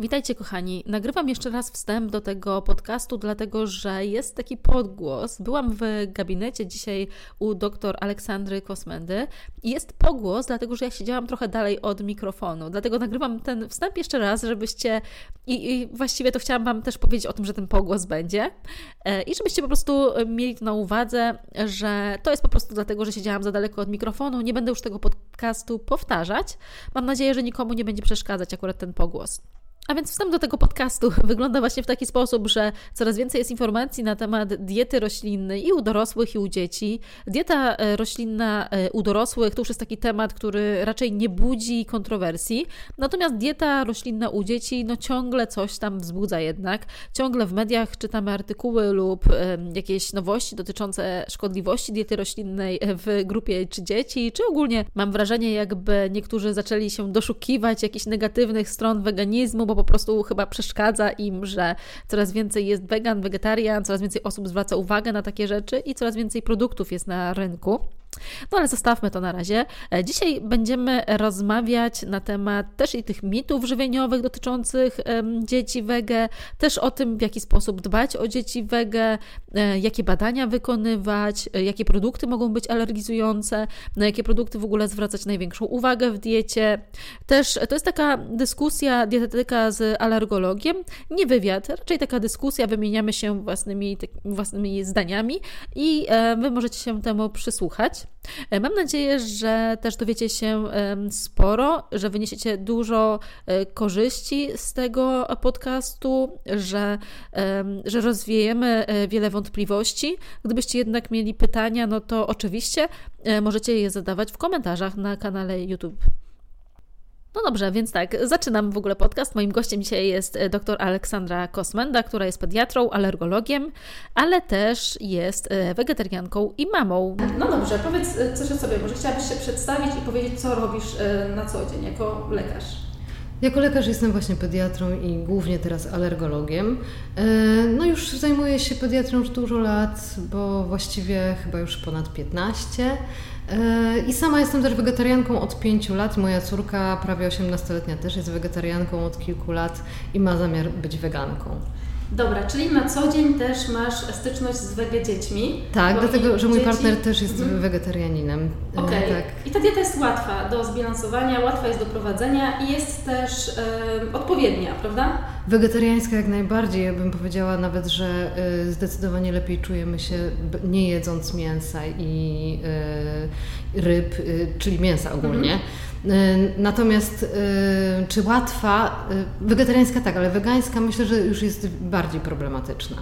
Witajcie, kochani. Nagrywam jeszcze raz wstęp do tego podcastu, dlatego że jest taki podgłos. Byłam w gabinecie dzisiaj u dr Aleksandry Kosmendy i jest pogłos, dlatego że ja siedziałam trochę dalej od mikrofonu. Dlatego nagrywam ten wstęp jeszcze raz, żebyście. I, i właściwie to chciałam Wam też powiedzieć o tym, że ten pogłos będzie. E, I żebyście po prostu mieli to na uwadze, że to jest po prostu dlatego, że siedziałam za daleko od mikrofonu. Nie będę już tego podcastu powtarzać. Mam nadzieję, że nikomu nie będzie przeszkadzać akurat ten pogłos. A więc wstęp do tego podcastu wygląda właśnie w taki sposób, że coraz więcej jest informacji na temat diety roślinnej i u dorosłych, i u dzieci. Dieta e, roślinna e, u dorosłych to już jest taki temat, który raczej nie budzi kontrowersji. Natomiast dieta roślinna u dzieci, no ciągle coś tam wzbudza jednak. Ciągle w mediach czytamy artykuły lub jakieś nowości dotyczące szkodliwości diety roślinnej w grupie czy dzieci, czy ogólnie mam wrażenie, jakby niektórzy zaczęli się doszukiwać jakichś negatywnych stron weganizmu, bo po prostu chyba przeszkadza im, że coraz więcej jest wegan, wegetarian, coraz więcej osób zwraca uwagę na takie rzeczy i coraz więcej produktów jest na rynku. No ale zostawmy to na razie. E, dzisiaj będziemy rozmawiać na temat też i tych mitów żywieniowych dotyczących dzieci wege, też o tym, w jaki sposób dbać o dzieci wege, e, jakie badania wykonywać, e, jakie produkty mogą być alergizujące, na jakie produkty w ogóle zwracać największą uwagę w diecie. Też to jest taka dyskusja dietetyka z alergologiem, nie wywiad, raczej taka dyskusja, wymieniamy się własnymi, własnymi zdaniami i Wy możecie się temu przysłuchać. E, mam nadzieję, że też dowiecie się sporo, że wyniesiecie dużo e, korzyści z tego podcastu, że, że rozwiejemy e, wiele wątpliwości. Gdybyście jednak mieli pytania, no to oczywiście możecie je zadawać w komentarzach na kanale YouTube. No dobrze, więc tak, zaczynam w ogóle podcast. Moim gościem dzisiaj jest e, dr Aleksandra Kosmenda, która jest pediatrą, alergologiem, ale też jest e, wegetarianką i mamą. No dobrze, powiedz e, coś o sobie. Może chciałabyś się przedstawić i powiedzieć, co robisz na co dzień jako lekarz? Jako lekarz jestem właśnie pediatrą i głównie teraz alergologiem. No już zajmuję się pediatrą już dużo lat, bo właściwie chyba już ponad 15. I sama jestem też wegetarianką od 5 lat. Moja córka, prawie 18-letnia, też jest wegetarianką od kilku lat i ma zamiar być weganką. Dobra, czyli na co dzień też masz styczność z wege dziećmi? Tak, dlatego, że mój dzieci... partner też jest mhm. wegetarianinem. E, Okej. Okay. Tak. I ta dieta jest łatwa do zbilansowania, łatwa jest do prowadzenia i jest też odpowiednia, prawda? Wegetariańska jak najbardziej. Ja bym powiedziała nawet, że e, zdecydowanie lepiej czujemy się nie jedząc mięsa i e, ryb, czyli mięsa ogólnie. Mhm natomiast y, czy łatwa? Y, wegetariańska tak, ale wegańska myślę, że już jest bardziej problematyczna.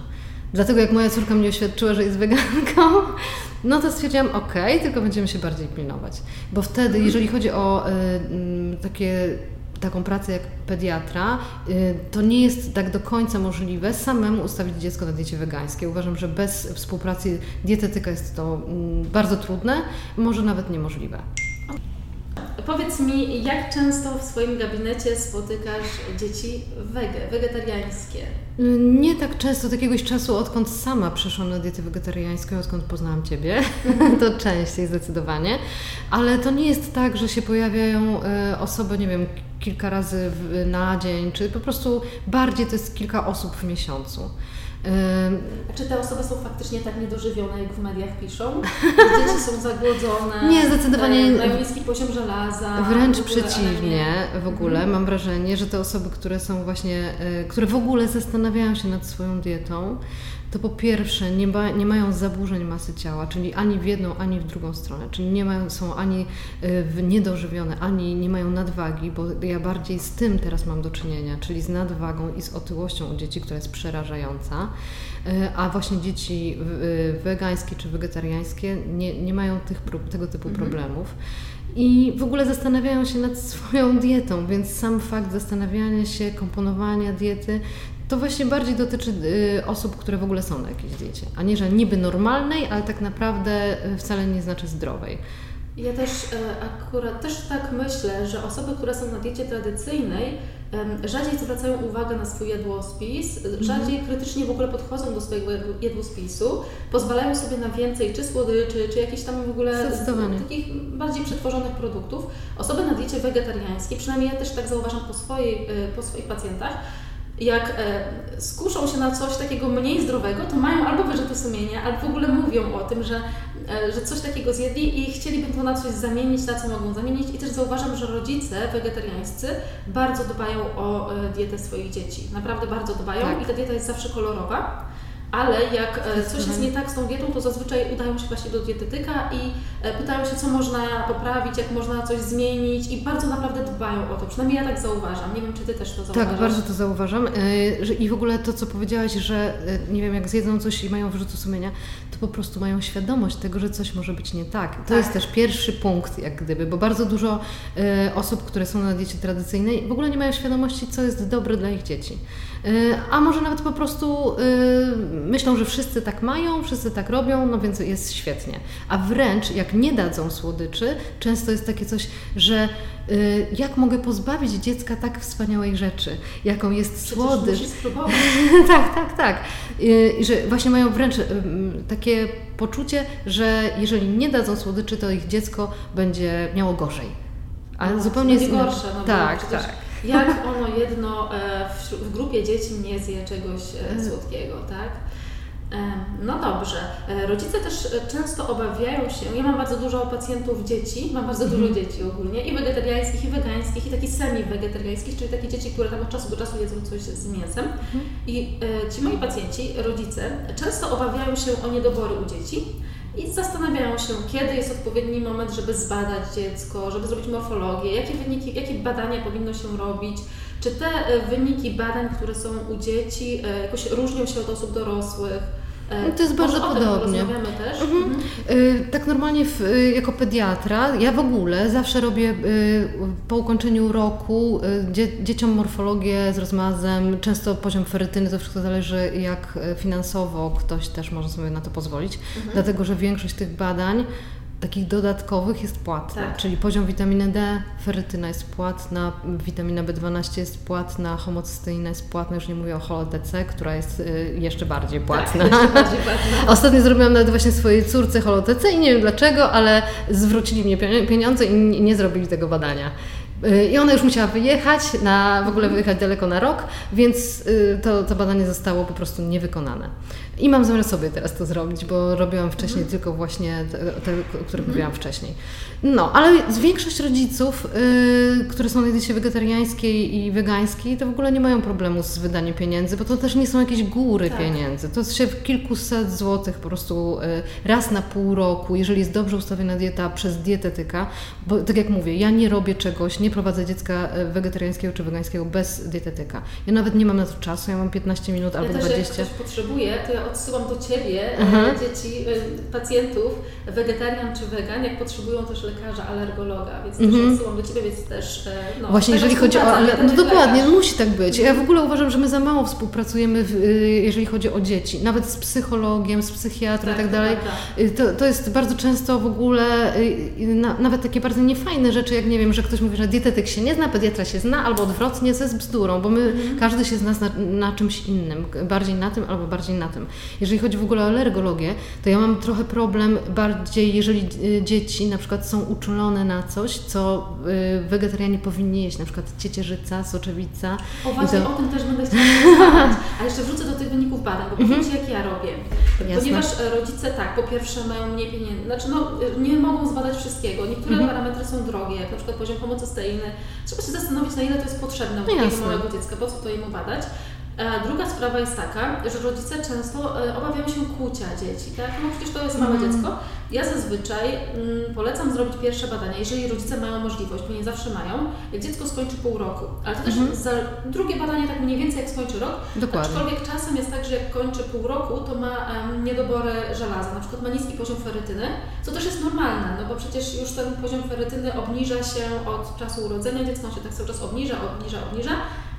Dlatego jak moja córka mnie oświadczyła, że jest weganką, no to stwierdziłam, ok, tylko będziemy się bardziej pilnować. Bo wtedy, jeżeli chodzi o y, takie, taką pracę jak pediatra, y, to nie jest tak do końca możliwe samemu ustawić dziecko na diecie wegańskiej. Uważam, że bez współpracy dietetyka jest to y, bardzo trudne, może nawet niemożliwe. Powiedz mi, jak często w swoim gabinecie spotykasz dzieci wege, wegetariańskie? Nie tak często, od jakiegoś czasu, odkąd sama przeszłam na dietę wegetariańską, odkąd poznałam Ciebie, to częściej zdecydowanie, ale to nie jest tak, że się pojawiają e, osoby, nie wiem, kilka razy na dzień, czy po prostu bardziej to jest kilka osób w miesiącu. A czy te osoby są faktycznie tak niedożywione, jak w mediach piszą? Dzieci są zagłodzone, nie, zdecydowanie, mają niski poziom żelaza. Wręcz ogóle, przeciwnie, w ogóle mhm. mam wrażenie, że te osoby, które są właśnie, e, które w ogóle zastanawiają się nad swoją dietą, to po pierwsze nie, ma, nie mają zaburzeń masy ciała, czyli ani w jedną, ani w drugą stronę, czyli nie mają, są ani y, niedożywione, ani nie mają nadwagi, bo ja bardziej z tym teraz mam do czynienia, czyli z nadwagą i z otyłością u dzieci, która jest przerażająca, y, a właśnie dzieci y, wegańskie czy wegetariańskie nie, nie mają tych, tego typu mhm. problemów i w ogóle zastanawiają się nad swoją dietą, więc sam fakt zastanawiania się, komponowania diety to właśnie bardziej dotyczy y, osób, które w ogóle są na jakiejś diecie, a nie, że niby normalnej, ale tak naprawdę y, wcale nie znaczy zdrowej. Ja też e, akurat też tak myślę, że osoby, które są na diecie tradycyjnej, rzadziej zwracają uwagę na swój jadłospis, mhm. rzadziej krytycznie w ogóle podchodzą do swojego jadłospisu, pozwalają sobie na więcej czy słodyczy, czy jakieś tam w ogóle takich bardziej przetworzonych produktów. Osoby na diecie wegetariańskiej, przynajmniej ja też tak zauważam po, swojej, po swoich pacjentach, jak e, skuszą się na coś takiego mniej zdrowego, to mają albo wyrzuty sumienia, albo w ogóle mówią o tym, że, e, że coś takiego zjedli i chcieliby to na coś zamienić, na co mogą zamienić. I też zauważam, że rodzice wegetariańscy bardzo dbają o e, dietę swoich dzieci. Naprawdę bardzo dbają tak. i ta dieta jest zawsze kolorowa ale jak e, coś jest nie tak z tą dietą, to zazwyczaj udają się właśnie do dietetyka i e, pytają się, co można poprawić, jak można coś zmienić i bardzo naprawdę dbają o to. Przynajmniej ja tak zauważam. Nie wiem, czy Ty też to zauważasz. Tak, bardzo to zauważam. E, I w ogóle to, co powiedziałaś, że nie wiem, jak zjedzą coś i mają wyrzutu sumienia, to po prostu mają świadomość tego, że coś może być nie tak. To tak. jest też pierwszy punkt, jak gdyby, bo bardzo dużo osób, które są na diecie tradycyjnej, w ogóle nie mają świadomości, co jest dobre dla ich dzieci. A może nawet po prostu myślą, że wszyscy tak mają, wszyscy tak robią, no więc jest świetnie. A wręcz jak nie dadzą słodyczy, często jest takie coś, że y, jak mogę pozbawić dziecka tak wspaniałej rzeczy, jaką jest Przecież słodycz. tak, tak, tak. Y, I że właśnie mają wręcz y, takie poczucie, że jeżeli nie dadzą słodyczy, to ich dziecko będzie miało gorzej. A no, zupełnie jest gorsze. No tak, tak. Jak ono jedno e, w, w, grupie dzieci nie zje czegoś e, mhm. słodkiego, tak? No dobrze. E, rodzice też e, często obawiają się, ja mam bardzo dużo pacjentów dzieci, mam bardzo dużo mhm. dzieci ogólnie, i wegetariańskich, i wegańskich, i takich semi-wegetariańskich, czyli takie dzieci, które tam od czasu do czasu jedzą coś z mięsem. Mhm. I e, ci moi pacjenci, rodzice, często obawiają się o niedobory u dzieci i zastanawiają się, kiedy jest odpowiedni moment, żeby zbadać dziecko, żeby zrobić morfologię, jakie wyniki, jakie badania powinno się robić, czy te e, wyniki badań, które są u dzieci, e, jakoś różnią się od osób dorosłych? E, no to jest bardzo podobnie. Też. Mhm. Mhm. Tak normalnie w, jako pediatra, ja w ogóle zawsze robię po ukończeniu roku dzie, dzieciom morfologię z rozmazem, często poziom ferytyny, to wszystko zależy jak finansowo ktoś też może sobie na to pozwolić, mhm. dlatego że większość tych badań takich dodatkowych jest płatna, tak. czyli poziom witaminy D, ferytyna jest płatna, witamina B12 jest płatna, homocysteina jest płatna, już nie mówię o HoloTC, która jest y, jeszcze bardziej tak, płatna. Tak, jeszcze bardziej płatna. Ostatnio zrobiłam nawet właśnie swojej córce HoloTC i nie wiem dlaczego, ale zwrócili mnie pieniądze i nie zrobili tego badania. Y, I ona już musiała wyjechać, na, w ogóle wyjechać daleko na rok, więc y, to, to badanie zostało po prostu niewykonane. I mam zamiar sobie teraz to zrobić, bo robiłam wcześniej mhm. tylko właśnie te, te które mhm. mówiłam wcześniej. No, ale większość rodziców, yy, które są na diecie wegetariańskiej i wegańskiej, to w ogóle nie mają problemu z wydaniem pieniędzy, bo to też nie są jakieś góry tak. pieniędzy. To się w kilkuset złotych po prostu yy, raz na pół roku, jeżeli jest dobrze ustawiona dieta przez dietetyka, bo tak jak mówię, ja nie robię czegoś, nie prowadzę dziecka y, wegetariańskiego czy wegańskiego bez dietetyka. Ja nawet nie mam na to czasu, ja mam 15 minut ja albo też 20. Jak ktoś potrzebuje, to ja odsyłam do Ciebie Aha. Mhm. dzieci, y, pacjentów, wegetarian czy wegan, jak potrzebują też lekarza, alergologa, więc też mhm. odsyłam do Ciebie, więc też e, no, Właśnie jeżeli chodzi o... Ale, no dokładnie, lekarz. musi tak być. Ja w ogóle uważam, że my za mało współpracujemy, w, y, jeżeli chodzi o dzieci. Nawet z psychologiem, z psychiatrą tak, i tak dalej. Y, to, to jest bardzo często w ogóle na, nawet takie bardzo niefajne rzeczy, jak nie wiem, że ktoś mówi, że dietetyk się nie zna, pediatra się zna, albo odwrotnie, ze bzdurą, bo my, mhm. każdy się zna na, na czymś innym, bardziej na tym albo bardziej na tym. Jeżeli chodzi w ogóle o alergologię, to ja mam trochę problem bardziej, jeżeli y, dzieci na przykład są uczulone na coś, co y, wegetarianie powinni jeść, na przykład ciecierzyca, soczewica. O właśnie, to... o tym też będę chciała A jeszcze wrócę do tych wyników badań, bo powiem Ci, jak ja robię. Jasne. Ponieważ e, rodzice tak, po pierwsze mają mniej pieniędzy, znaczy no, nie mogą zbadać wszystkiego. Niektóre mhm. parametry są drogie, jak na przykład poziom homocysteiny. Trzeba się zastanowić, na ile to jest potrzebne u takiego małego dziecka, po co to jemu badać. E, druga sprawa jest taka, że rodzice często e, obawiają się kłucia dzieci, tak? No przecież to jest małe mm. dziecko. Ja zazwyczaj mm, polecam zrobić pierwsze badania, jeżeli rodzice mają możliwość, bo nie zawsze mają, jak dziecko skończy pół roku. Ale to też mm. za drugie badanie tak mniej więcej jak skończy rok. Dokładnie. Aczkolwiek czasem jest tak, że jak kończy pół roku, to ma um, niedobory żelaza, na przykład ma niski poziom ferytyny, co też jest normalne, no bo przecież już ten poziom ferytyny obniża się od czasu urodzenia, dziecko się tak cały czas obniża, obniża, obniża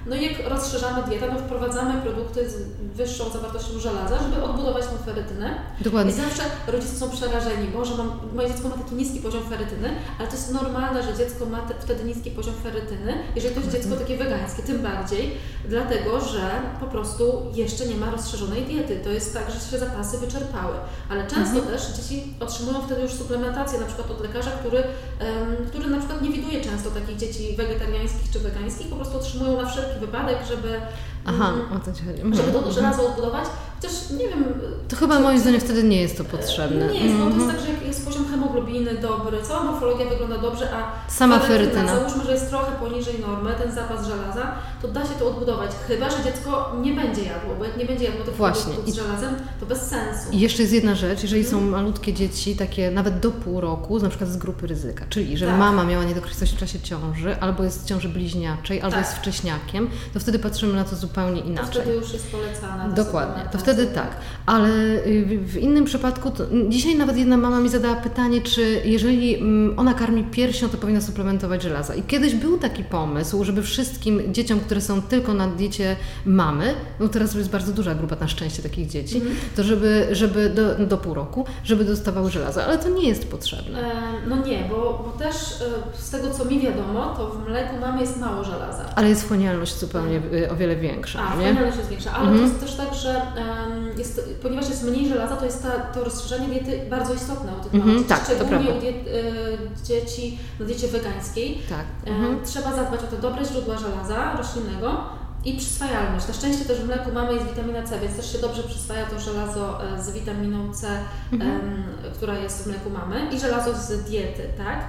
No i jak rozszerzamy dietę, no wprowadzamy produkty z wyższą zawartością żelaza, żeby odbudować tą ferytynę. Dokładnie. I zawsze rodzice są przerażeni, bo że mam, moje dziecko ma taki niski poziom ferytyny, ale to jest normalne, że dziecko ma te, wtedy niski poziom ferytyny, jeżeli to jest dziecko takie wegańskie, tym bardziej, dlatego że po prostu jeszcze nie ma rozszerzonej diety. To jest tak, że się zapasy wyczerpały. Ale często Mhm. też dzieci otrzymują wtedy już suplementację, na przykład od lekarza, który, em, który na przykład nie widuje często takich dzieci wegetariańskich czy wegańskich, po prostu otrzymują na wszelki wypadek, żeby, Aha, mm, o to ci chodzi. żeby to Mhm. żelazo odbudować. Chociaż nie wiem. To chyba moim zdaniem wtedy nie jest to potrzebne. Nie jest, bo to jest Mhm. tak, że jak jest poziom hemoglobiny dobry, cała morfologia wygląda dobrze, a Sama ferytyna, ferytyna. Załóżmy, że jest trochę poniżej normy, ten zapas żelaza, to da się to odbudować. Chyba, że dziecko nie będzie jadło, bo jak nie będzie jadło tych Właśnie. z żelazem, to bez sensu. I jeszcze jest jedna rzecz, jeżeli są Mhm. malutkie dzieci, takie nawet do pół roku, na przykład z grupy ryzyka, czyli że Tak. mama miała niedokrwistość w czasie ciąży, albo jest w ciąży bliźniaczej, albo Tak. jest wcześniakiem, to wtedy patrzymy na to zupełnie to inaczej. wtedy już jest polecana. ta Dokładnie, to suplementacja. wtedy tak. Ale y, w- innym przypadku, to, dzisiaj nawet jedna mama mi zadała pytanie, czy jeżeli mm, ona karmi piersią, to powinna suplementować żelaza. I kiedyś był taki pomysł, żeby wszystkim dzieciom, które są tylko na diecie mamy, no teraz jest bardzo duża grupa na szczęście takich dzieci, Mhm. to żeby, żeby do, do pół roku, żeby dostawały żelazo, ale to nie jest potrzebne. E, No nie, bo, bo też e, z tego co mi wiadomo, to w mleku mamy jest mało żelaza. Ale jest wchłanialność zupełnie y, o wiele większa, A, nie? wchłanialność jest większa, ale Mhm. to jest też tak, że em, jest, ponieważ jest mniej żelaza, to jest ta, to rozszerzenie diety bardzo istotne u tych Mhm, dzieci, tak, szczególnie u diet, e, dzieci na diecie wegańskiej. Tak. E, Mhm. Trzeba zadbać o te dobre źródła żelaza roślinnego i przyswajalność. Na szczęście też w mleku mamy jest witamina C, więc też się dobrze przyswaja to żelazo e, z witaminą C, Mhm. em, która jest w mleku mamy i żelazo z diety, tak?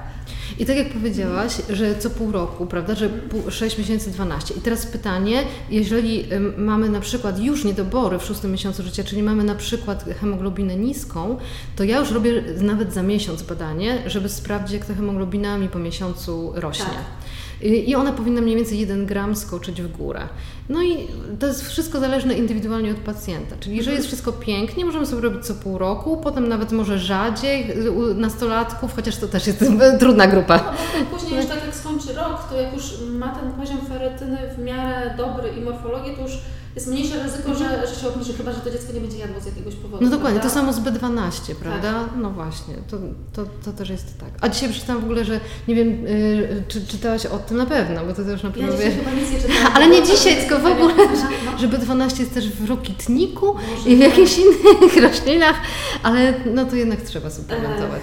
I tak jak powiedziałaś, że co pół roku, prawda, że pół, 6 miesięcy 12. I teraz pytanie, jeżeli mamy na przykład już niedobory w szóstym miesiącu życia, czyli mamy na przykład hemoglobinę niską, to ja już robię nawet za miesiąc badanie, żeby sprawdzić, jak ta hemoglobina mi po miesiącu rośnie. Tak. Y, I ona powinna mniej więcej 1 gram skoczyć w górę. No i to jest wszystko zależne indywidualnie od pacjenta. Czyli jeżeli jest wszystko pięknie, możemy sobie robić co pół roku, potem nawet może rzadziej y, u nastolatków, chociaż to też jest trudna grupa. No, później już tak jak skończy rok, to jak już ma ten poziom ferytyny w miarę dobry i morfologię, to już jest mniejsze ryzyko, że, że się obniży, chyba że to dziecko nie będzie jadło z jakiegoś powodu. No dokładnie, to prawda? samo z B12, prawda? No właśnie, to, to, to też jest tak. A dzisiaj przeczytałam w ogóle, że nie wiem, y, czy czytałaś o tym na pewno, bo to też na Ja pewno dzisiaj wiesz. chyba nic nie czytałam. Ale nie dzisiaj, tylko w ogóle, No. że B12 jest też w rokitniku Może i w tak. jakichś innych roślinach, ale no to jednak trzeba suplementować.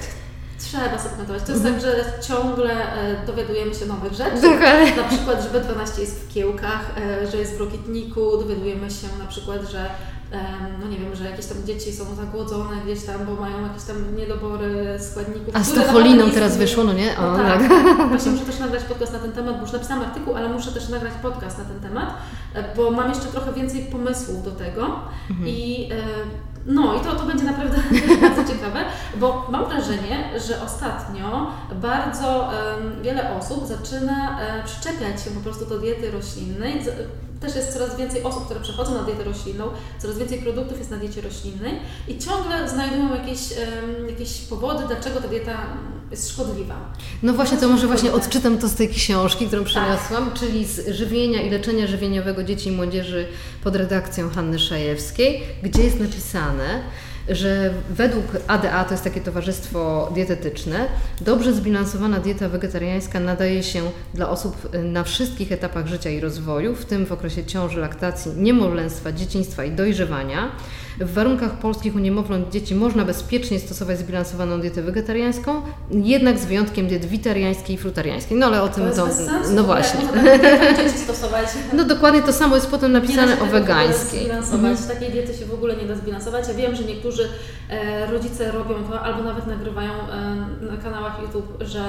Trzeba suplementować. To jest Mhm. tak, że ciągle e, dowiadujemy się nowych rzeczy. Dokładnie. Na przykład, że B12 jest w kiełkach, e, że jest w rokitniku. Dowiadujemy się na przykład, że no nie wiem, że jakieś tam dzieci są zagłodzone gdzieś tam, bo mają jakieś tam niedobory składników. A z które tą choliną nawet nie teraz wyszło, no nie? No O, tak. tak. Właśnie muszę też nagrać podcast na ten temat, bo już napisałam artykuł, ale muszę też nagrać podcast na ten temat, e, bo mam jeszcze trochę więcej pomysłów do tego i e, no i to, to będzie naprawdę bardzo ciekawe, bo mam wrażenie, że ostatnio bardzo em, wiele osób zaczyna e, przyczepiać się po prostu do diety roślinnej. Z- Też jest coraz więcej osób, które przechodzą na dietę roślinną, coraz więcej produktów jest na diecie roślinnej i ciągle znajdują jakieś, em, jakieś powody, dlaczego ta dieta jest szkodliwa. No właśnie, to może właśnie odczytam to z tej książki, którą Tak. przeniosłam, czyli z żywienia i leczenia żywieniowego dzieci i młodzieży pod redakcją Hanny Szajewskiej, gdzie jest napisane, że według ADA, to jest takie towarzystwo dietetyczne, dobrze zbilansowana dieta wegetariańska nadaje się dla osób na wszystkich etapach życia i rozwoju, w tym w okresie ciąży, laktacji, niemowlęstwa, dzieciństwa i dojrzewania. W warunkach polskich u niemowląt dzieci można bezpiecznie stosować zbilansowaną dietę wegetariańską, jednak z wyjątkiem diet witariańskiej i frutariańskiej. No ale o tym To jest to, no właśnie. Dietę stosować? No dokładnie to samo jest potem napisane o wegańskiej. Zbilansować. Mhm. Takiej diety się w ogóle nie da zbilansować. Ja wiem, że niektórzy e, rodzice robią to albo nawet nagrywają e, na kanałach YouTube, że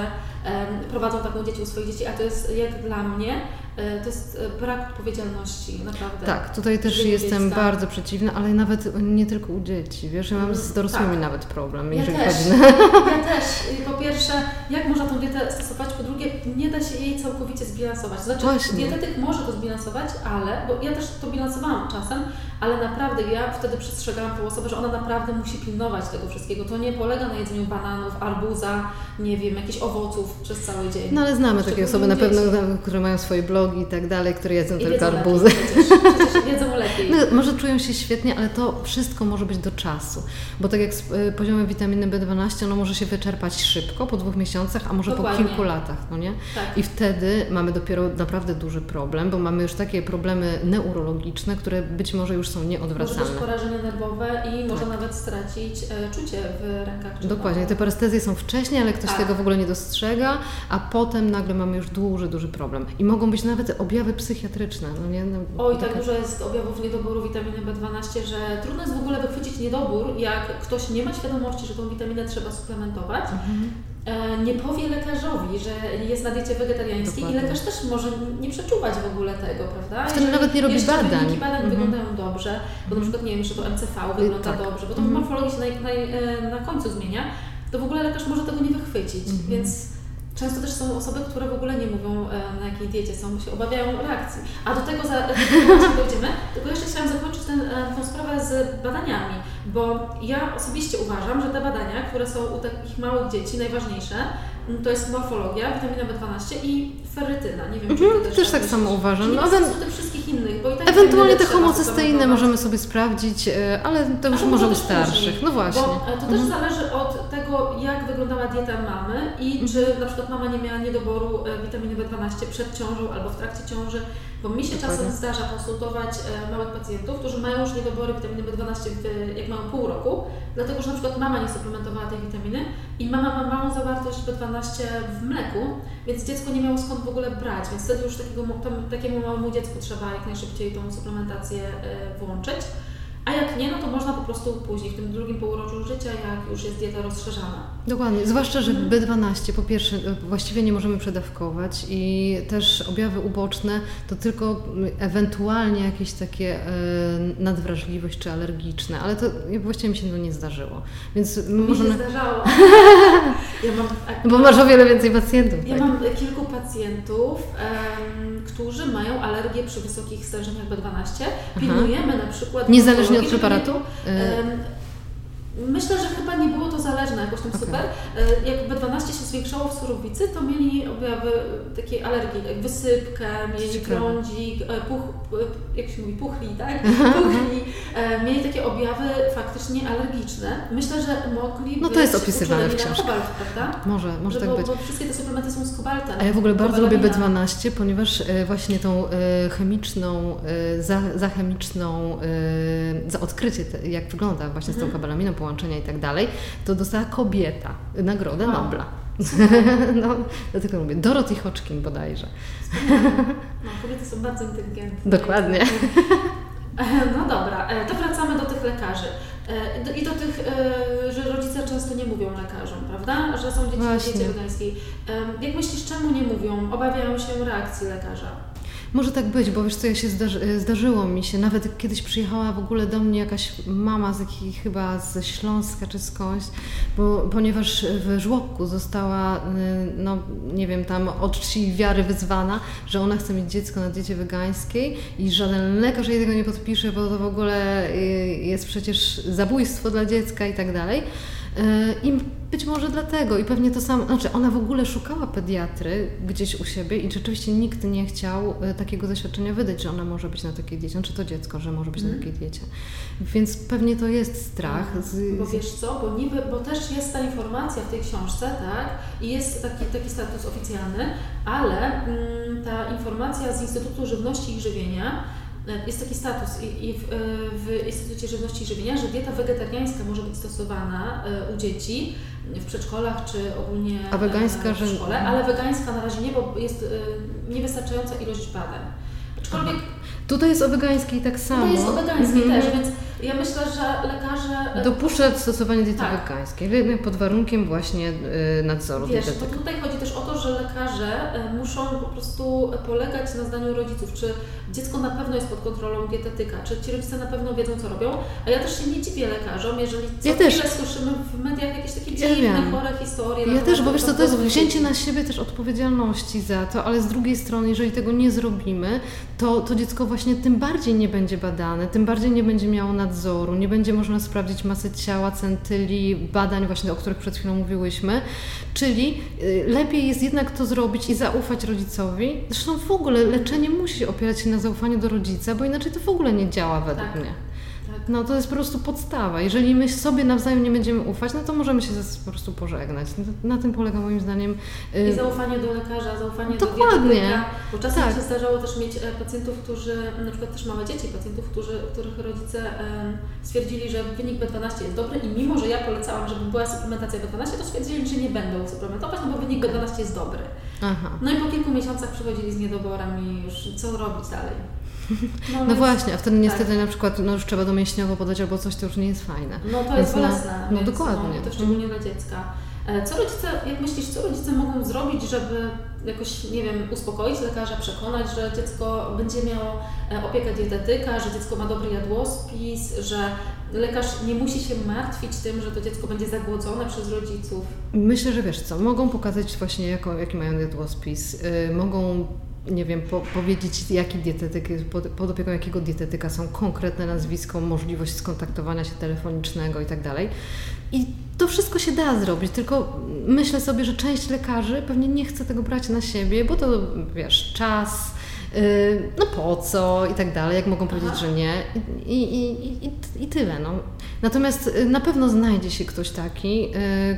e, prowadzą taką dzieci u swoich dzieci, a to jest jak dla mnie, to jest e, brak odpowiedzialności, naprawdę. Tak, tutaj też Żeby jestem wiedzieć, tak. bardzo przeciwna, ale nawet nie tylko u dzieci. Wiesz, ja mam z dorosłymi Tak. nawet problem, Ja jeżeli też. chodzi na... Ja też. Po pierwsze, jak można tą dietę stosować? Po drugie, nie da się jej całkowicie zbilansować. Znaczy, Właśnie. dietetyk może to zbilansować, ale, bo ja też to bilansowałam czasem, ale naprawdę ja wtedy przestrzegałam tą osobę, że ona naprawdę musi pilnować tego wszystkiego. To nie polega na jedzeniu bananów, arbuza, nie wiem, jakichś owoców przez cały dzień. No ale znamy takie osoby na pewno, które mają swoje blogi i tak dalej, które jedzą I tylko arbuzy. lepiej Przecież, przecież wiedzą lepiej. No, może czują się świetnie, ale to wszystko może być do czasu. Bo tak jak z y, poziomem witaminy B12, ono może się wyczerpać szybko, po dwóch miesiącach, a może Dokładnie. po kilku latach, no nie? Tak. I wtedy mamy dopiero naprawdę duży problem, bo mamy już takie problemy neurologiczne, które być może już są Może być nieodwracalne. porażenie nerwowe i może nawet stracić e, czucie w rękach czy Dokładnie, te parestezje są wcześniej, ale ktoś Tak. tego w ogóle nie dostrzega, a potem nagle mamy już duży, duży problem. I mogą być nawet objawy psychiatryczne, no nie? No, Oj, tak taka- dużo jest objawów niedoboru witaminy B12, że trudno jest w ogóle wychwycić niedobór, jak ktoś nie ma świadomości, że tą witaminę trzeba suplementować, Mhm. e, nie powie lekarzowi, że jest na diecie wegetariańskiej Dokładnie. i lekarz też może nie przeczuwać w ogóle tego, prawda? Wtedy nawet nie robi badań. wyniki badań Mhm. wyglądają dobrze, bo na przykład nie wiem, że to MCV wygląda tak. dobrze, bo to Mhm. w morfologii się na, na, e, na końcu zmienia, to w ogóle lekarz może tego nie wychwycić, Mhm. więc Często też są osoby, które w ogóle nie mówią, e, na jakiej diecie są, bo się obawiają reakcji. A do tego, za, dojdziemy. Tylko jeszcze chciałam zakończyć ten, e, sprawę z badaniami, bo ja osobiście uważam, że te badania, które są u takich małych dzieci najważniejsze, m, to jest morfologia, witamina B12 i ferytyna. Nie wiem, czy Mhm, ty też też tak samo uważam. No, ewen- tych wszystkich innych, bo i tak Ewentualnie te homocysteiny możemy sobie sprawdzić, e, ale to już może u starszych. później, No właśnie. Bo to też Mhm. zależy od tego, jak wyglądała dieta mamy i Mhm. czy na przykład mama nie miała niedoboru e, witaminy B12 przed ciążą albo w trakcie ciąży, bo mi się Dokładnie. czasem zdarza konsultować e, małych pacjentów, którzy mają już niedobory witaminy B12 w, jak mają pół roku, dlatego że na przykład mama nie suplementowała tej witaminy i mama ma małą zawartość B12 w mleku, więc dziecko nie miało skąd w ogóle brać, więc wtedy już takiego, tam, takiemu małemu dziecku trzeba jak najszybciej tą suplementację e, włączyć. A jak nie, no to można po prostu później, w tym drugim półroczu życia, jak już jest dieta rozszerzana. Dokładnie, zwłaszcza, że Mhm. B12 po pierwsze e, właściwie nie możemy przedawkować i też objawy uboczne to tylko ewentualnie jakieś takie e, nadwrażliwość czy alergiczne, ale to właściwie mi się to nie zdarzyło. Więc Mi możemy... się zdarzało. Ja mam, Bo masz o wiele więcej pacjentów. ja tak? mam kilku pacjentów, em, którzy mają alergię przy wysokich stężeniach B12. Pilnujemy na przykład... Niezależnie od żeby preparatu? nie- E, em, Myślę, że chyba nie było to zależne jakoś tam Okej. super. E, Jak B12 się zwiększało w surowicy, to mieli objawy takiej alergii, jak wysypkę, mieli Ciekawe. grądzik, e, puch, e, jak się mówi, puchli, tak? Puchli. E, Mieli takie objawy faktycznie alergiczne. Myślę, że mogli No to jest opisywane w kobalt, prawda? może, może Że tak bo, być. Bo wszystkie te suplementy są z kobaltem. A ja w ogóle bardzo lubię Kobalamina. B12, ponieważ właśnie tą chemiczną, za, za chemiczną, za odkrycie, te, jak wygląda właśnie z tą Mhm. kabalaminą, połączenia i tak dalej, to dostała kobieta Nagrodę Wow. Nobla. no, dlatego mówię, Dorothy Hodgkin bodajże. No, kobiety są bardzo inteligentne. Dokładnie. E, No dobra, e, to wracamy do tych lekarzy. E, I do tych, że rodzice często nie mówią lekarzom, prawda? Że są dzieci Właśnie. diecie wegańskiej. Jak myślisz, czemu nie mówią? Obawiają się reakcji lekarza. Może tak być, bo wiesz co, ja się zdarzy, zdarzyło mi się, nawet kiedyś przyjechała w ogóle do mnie jakaś mama z jakiej, chyba ze Śląska czy skądś, bo, ponieważ w żłobku została, y, no nie wiem, tam od czci wiary wyzwana, że ona chce mieć dziecko na diecie wegańskiej i żaden lekarz jej tego nie podpisze, bo to w ogóle y, jest przecież zabójstwo dla dziecka i tak dalej. I być może dlatego, i pewnie to samo, znaczy ona w ogóle szukała pediatry gdzieś u siebie i rzeczywiście nikt nie chciał y, takiego zaświadczenia wydać, że ona może być na takiej diecie, czy to dziecko, że może być na Mhm. takiej diecie. Więc pewnie to jest strach. Z, Bo wiesz co, bo, niby, bo też jest ta informacja w tej książce, tak? I jest taki, taki status oficjalny, ale mm, ta informacja z Instytutu Żywności i Żywienia, e, jest taki status i, i w, e, w Instytucie Żywności i Żywienia, że dieta wegetariańska może być stosowana e, u dzieci w przedszkolach czy ogólnie A wegańska, e, w że- szkole, ale wegańska na razie nie, bo jest e, niewystarczająca ilość badań. Aczkolwiek Tutaj jest o wegańskiej tak samo. to jest o wegańskiej Mhm. też, więc ja myślę, że lekarze e, Dopuszcza stosowanie diety Tak. wegańskiej, pod warunkiem właśnie y, nadzoru Wiesz, to dietetyka. tutaj chodzi też o to, że lekarze e, muszą po prostu polegać na zdaniu rodziców, czy dziecko na pewno jest pod kontrolą dietetyka, czy ci rodzice na pewno wiedzą, co robią. A ja też się nie dziwię lekarzom, jeżeli co Ja też. słyszymy w mediach jakieś takie Ja dziwne, wiem. chore historie. Ja na też, bo wiesz co, to jest wzięcie na siebie też odpowiedzialności za to, ale z drugiej strony, jeżeli tego nie zrobimy, to, to dziecko właśnie tym bardziej nie będzie badane, tym bardziej nie będzie miało nadzoru, nie będzie można sprawdzić masy ciała, centyli, badań właśnie, o których przed chwilą mówiłyśmy. Czyli y, lepiej jest jednak to zrobić i zaufać rodzicowi. Zresztą w ogóle leczenie musi opierać się na zaufaniu do rodzica, bo inaczej to w ogóle nie działa według Tak. mnie. No to jest po prostu podstawa. Jeżeli my sobie nawzajem nie będziemy ufać, no to możemy się po prostu pożegnać. No, Na tym polega moim zdaniem. y, I zaufanie do lekarza, zaufanie Dokładnie. do dietetyka. Bo czasem Tak. się zdarzało też mieć e, pacjentów, którzy, na przykład też małe dzieci, pacjentów, którzy, których rodzice stwierdzili, że wynik B12 jest dobry i mimo, że ja polecałam, żeby była suplementacja B12, to stwierdzili, że nie będą suplementować, no bo wynik B12 jest dobry. Aha. No i po kilku miesiącach przychodzili z niedoborem i już co robić dalej. No więc- właśnie, a wtedy niestety tak. na przykład no już trzeba domięśniowo podać albo coś, to już nie jest fajne. No to jest Więc no- bolesne. no więc, dokładnie. No, to szczególnie dla dziecka. E, Co rodzice, jak myślisz, co rodzice mogą zrobić, żeby jakoś, nie wiem, uspokoić lekarza, przekonać, że dziecko będzie miało e, opiekę dietetyka, że dziecko ma dobry jadłospis, że lekarz nie musi się martwić tym, że to dziecko będzie zagłodzone przez rodziców. Myślę, że wiesz co, mogą pokazać właśnie jako, jaki mają jadłospis, yy, mogą nie wiem, po, powiedzieć jaki dietetyk, pod, pod opieką jakiego dietetyka są konkretne nazwisko, możliwość skontaktowania się telefonicznego i tak dalej. I to wszystko się da zrobić, tylko myślę sobie, że część lekarzy pewnie nie chce tego brać na siebie, bo to wiesz, czas, no po co i tak dalej, jak mogą powiedzieć, Aha. że nie i, i, i, i, tyle. No. Natomiast y, na pewno znajdzie się ktoś taki, yy,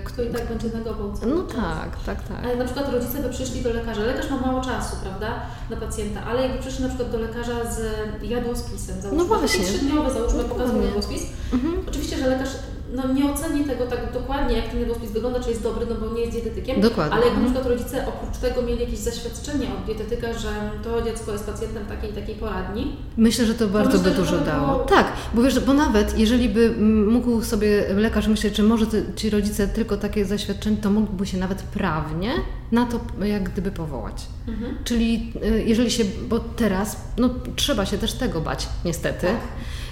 Kto i tak będzie negował no tak, tak, tak. Ale na przykład rodzice by przyszli do lekarza, lekarz ma mało czasu, prawda, na pacjenta, ale jakby przyszli na przykład do lekarza z jadłospisem, załóżmy, No właśnie. taki trzydniowy, załóżmy, Dokładnie. pokazał jadłospis, Mhm. Oczywiście, że lekarz no, nie oceni tego tak dokładnie, jak ten jadłospis wygląda, czy jest dobry, no bo nie jest dietetykiem. Dokładnie. Ale jakby na Mhm. przykład rodzice oprócz tego mieli jakieś zaświadczenie od dietetyka, że to dziecko jest pacjentem takiej i takiej poradni. Myślę, że to bardzo myślę, by dużo dało. było- Tak, bo wiesz, bo nawet jeżeli by mógł sobie lekarz myśleć, że może ci rodzice tylko takie zaświadczenie, to mógłby się nawet prawnie na to jak gdyby powołać. Mhm. Czyli y, jeżeli się, bo teraz no, trzeba się też tego bać, niestety. Tak.